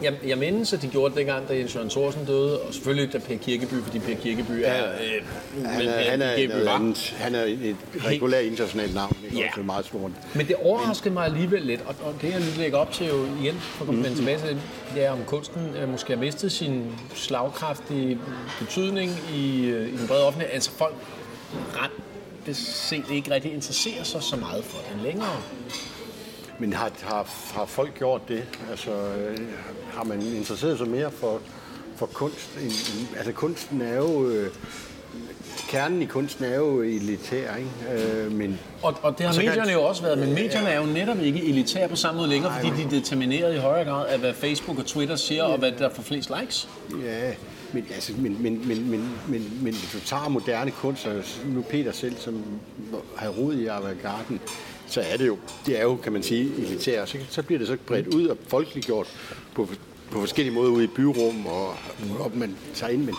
jeg, jeg mindes, at de gjorde det dengang, da Jens Jørgen Thorsen døde, og selvfølgelig da Per Kirkeby, fordi Per Kirkeby er... Øh, han, er, han, er, Kirkeby var. han er et regulært internationalt navn, er ja. også meget stort. Men det overraskede mig alligevel lidt, og, og det jeg lige lægger op til jo igen, for at komme mm-hmm. tilbage til det, er om kunsten øh, måske har mistet sin slagkraftige betydning i, øh, i den brede offentlighed. Altså folk ret set ikke rigtig interesserer sig så meget for den længere. Men har, har, har folk gjort det? Altså, øh, har man interesseret sig mere for, for kunst? Altså, kunsten er jo... Øh, kernen i kunsten er jo elitær, ikke? Øh, men, og, og det har medierne kan... jo også været, men medierne er jo netop ikke elitære på samme måde længere, fordi de er determineret i højere grad af, hvad Facebook og Twitter siger, og hvad der får flest likes. Ja, men, altså, men, men, men, men, men, men hvis du tager moderne kunst, og nu Peter selv, som har rod i avantgarden, så er det jo, det er jo, kan man sige, elitære. Så, så bliver det så bredt ud og folkeliggjort på, på forskellige måder ude i byrum, og, og man tager ind, men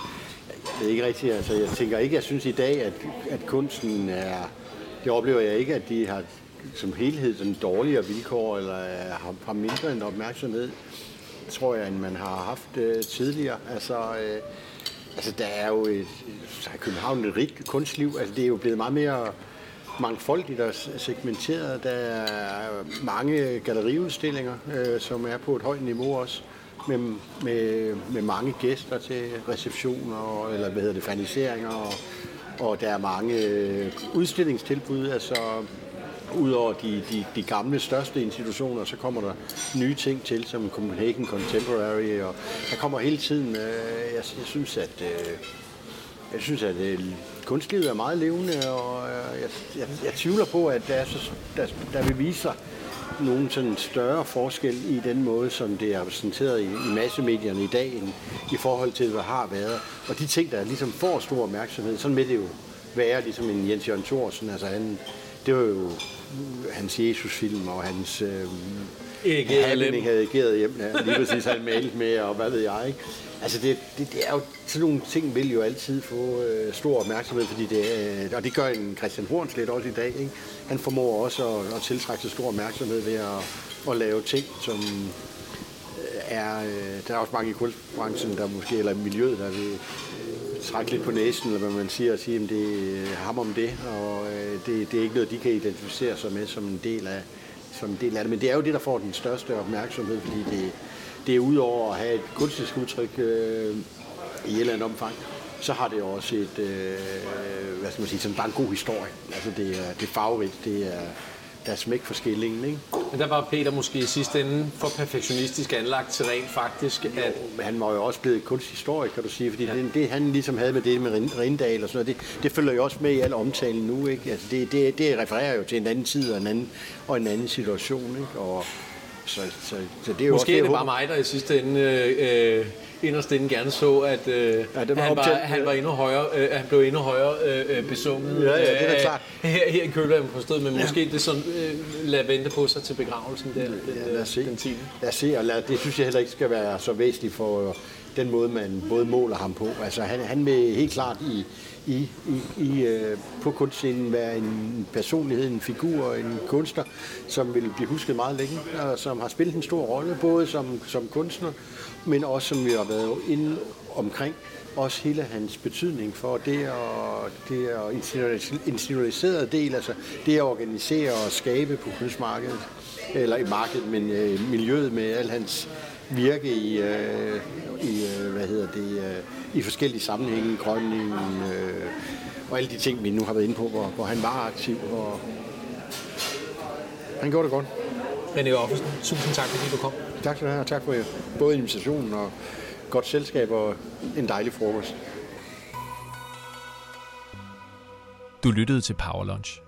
jeg ved ikke rigtigt, altså jeg tænker ikke, jeg synes i dag, at, at kunsten er, det oplever jeg ikke, at de har som helhed sådan dårligere vilkår, eller har, har mindre en opmærksomhed, tror jeg, end man har haft øh, tidligere. Altså, øh, altså der er jo et, altså, så er København et rigt kunstliv, altså det er jo blevet meget mere mangfoldigt og segmenteret. Der er mange galleriudstillinger, øh, som er på et højt niveau også, med, med, med mange gæster til receptioner, eller hvad hedder det, faniseringer, og, og der er mange øh, udstillingstilbud, altså Udover de, de, de gamle, største institutioner, så kommer der nye ting til, som Copenhagen Contemporary, og der kommer hele tiden, øh, jeg, jeg synes, at øh, jeg synes, at øh, kunstlivet er meget levende, og øh, jeg, jeg, jeg tvivler på, at der, er så, der, der vil vise sig nogen sådan større forskel i den måde, som det er repræsenteret i, i massemedierne i dag, end i forhold til, hvad har været. Og de ting, der ligesom får stor opmærksomhed, sådan med det jo være, ligesom en Jens Jørgen Thorsen, altså han, det var jo hans Jesus-film og hans øh, Erigeret havde ageret hjem, ja, lige præcis han malet med, og hvad ved jeg, ikke? Altså det, det, det er jo, sådan nogle ting vil jo altid få øh, stor opmærksomhed, fordi det, øh, og det gør en Christian Hornslet også i dag. Ikke? Han formår også at, at tiltrække sig stor opmærksomhed ved at, at lave ting, som øh, er, øh, der er også mange i kunstbranchen, der måske, eller miljøet, der vil øh, trække lidt på næsen, eller hvad man siger, og sige, at det er ham om det, og øh, det, det er ikke noget, de kan identificere sig med som en del af, som en del af det. Men det er jo det, der får den største opmærksomhed, fordi det, det er udover at have et kunstisk udtryk øh, i et eller andet omfang, så har det også et, øh, hvad skal man sige, sådan bare en god historie. Altså det er, det er farverigt, det er, der er smæk for skillingen, ikke? Men der var Peter måske i sidste ende for perfektionistisk anlagt til rent faktisk, at... Jo, men han var jo også blevet kunsthistoriker, kan du sige, fordi ja. det, det, han ligesom havde med det med Rindal og sådan noget, det, det følger jo også med i al omtalen nu, ikke? Altså det, det, det refererer jo til en anden tid og en anden, og en anden situation, ikke? Og, så, så, så det er jo Måske også, er det bare mig, der i sidste ende øh, inderst inde gerne så, at øh, ja, det var han, var, han, var endnu højere, øh, han blev endnu højere øh, øh besunget. Ja, ja, det er klart. Her, her i kølvandet på stedet, men ja. måske det sådan, øh, lad vente på sig til begravelsen der, den, ja, lad os se. den 10. Lad os se, og lad, det synes jeg heller ikke skal være så væsentligt for den måde, man både måler ham på. Altså han, han vil helt klart i, i, i, i øh, på kunstscenen være en personlighed, en figur, en kunstner, som vil blive husket meget længe, og som har spillet en stor rolle, både som, som kunstner, men også som vi har været inde omkring, også hele hans betydning for det at, det at institutionalisere del, altså det at organisere og skabe på kunstmarkedet, eller i markedet, men øh, miljøet med al hans virke i, øh, i øh, hvad hedder det, øh, i forskellige sammenhænge, grønning øh, og alle de ting, vi nu har været inde på, hvor, hvor han var aktiv. Og han gjorde det godt. René Offersen, tusind tak, fordi du kom. Tak skal du have, og tak for både invitationen og godt selskab og en dejlig frokost. Du lyttede til Power Lunch.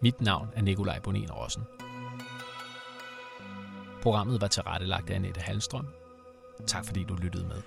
Mit navn er Nikolaj Bonin Rossen. Programmet var tilrettelagt af Annette Halstrøm. Tak fordi du lyttede med.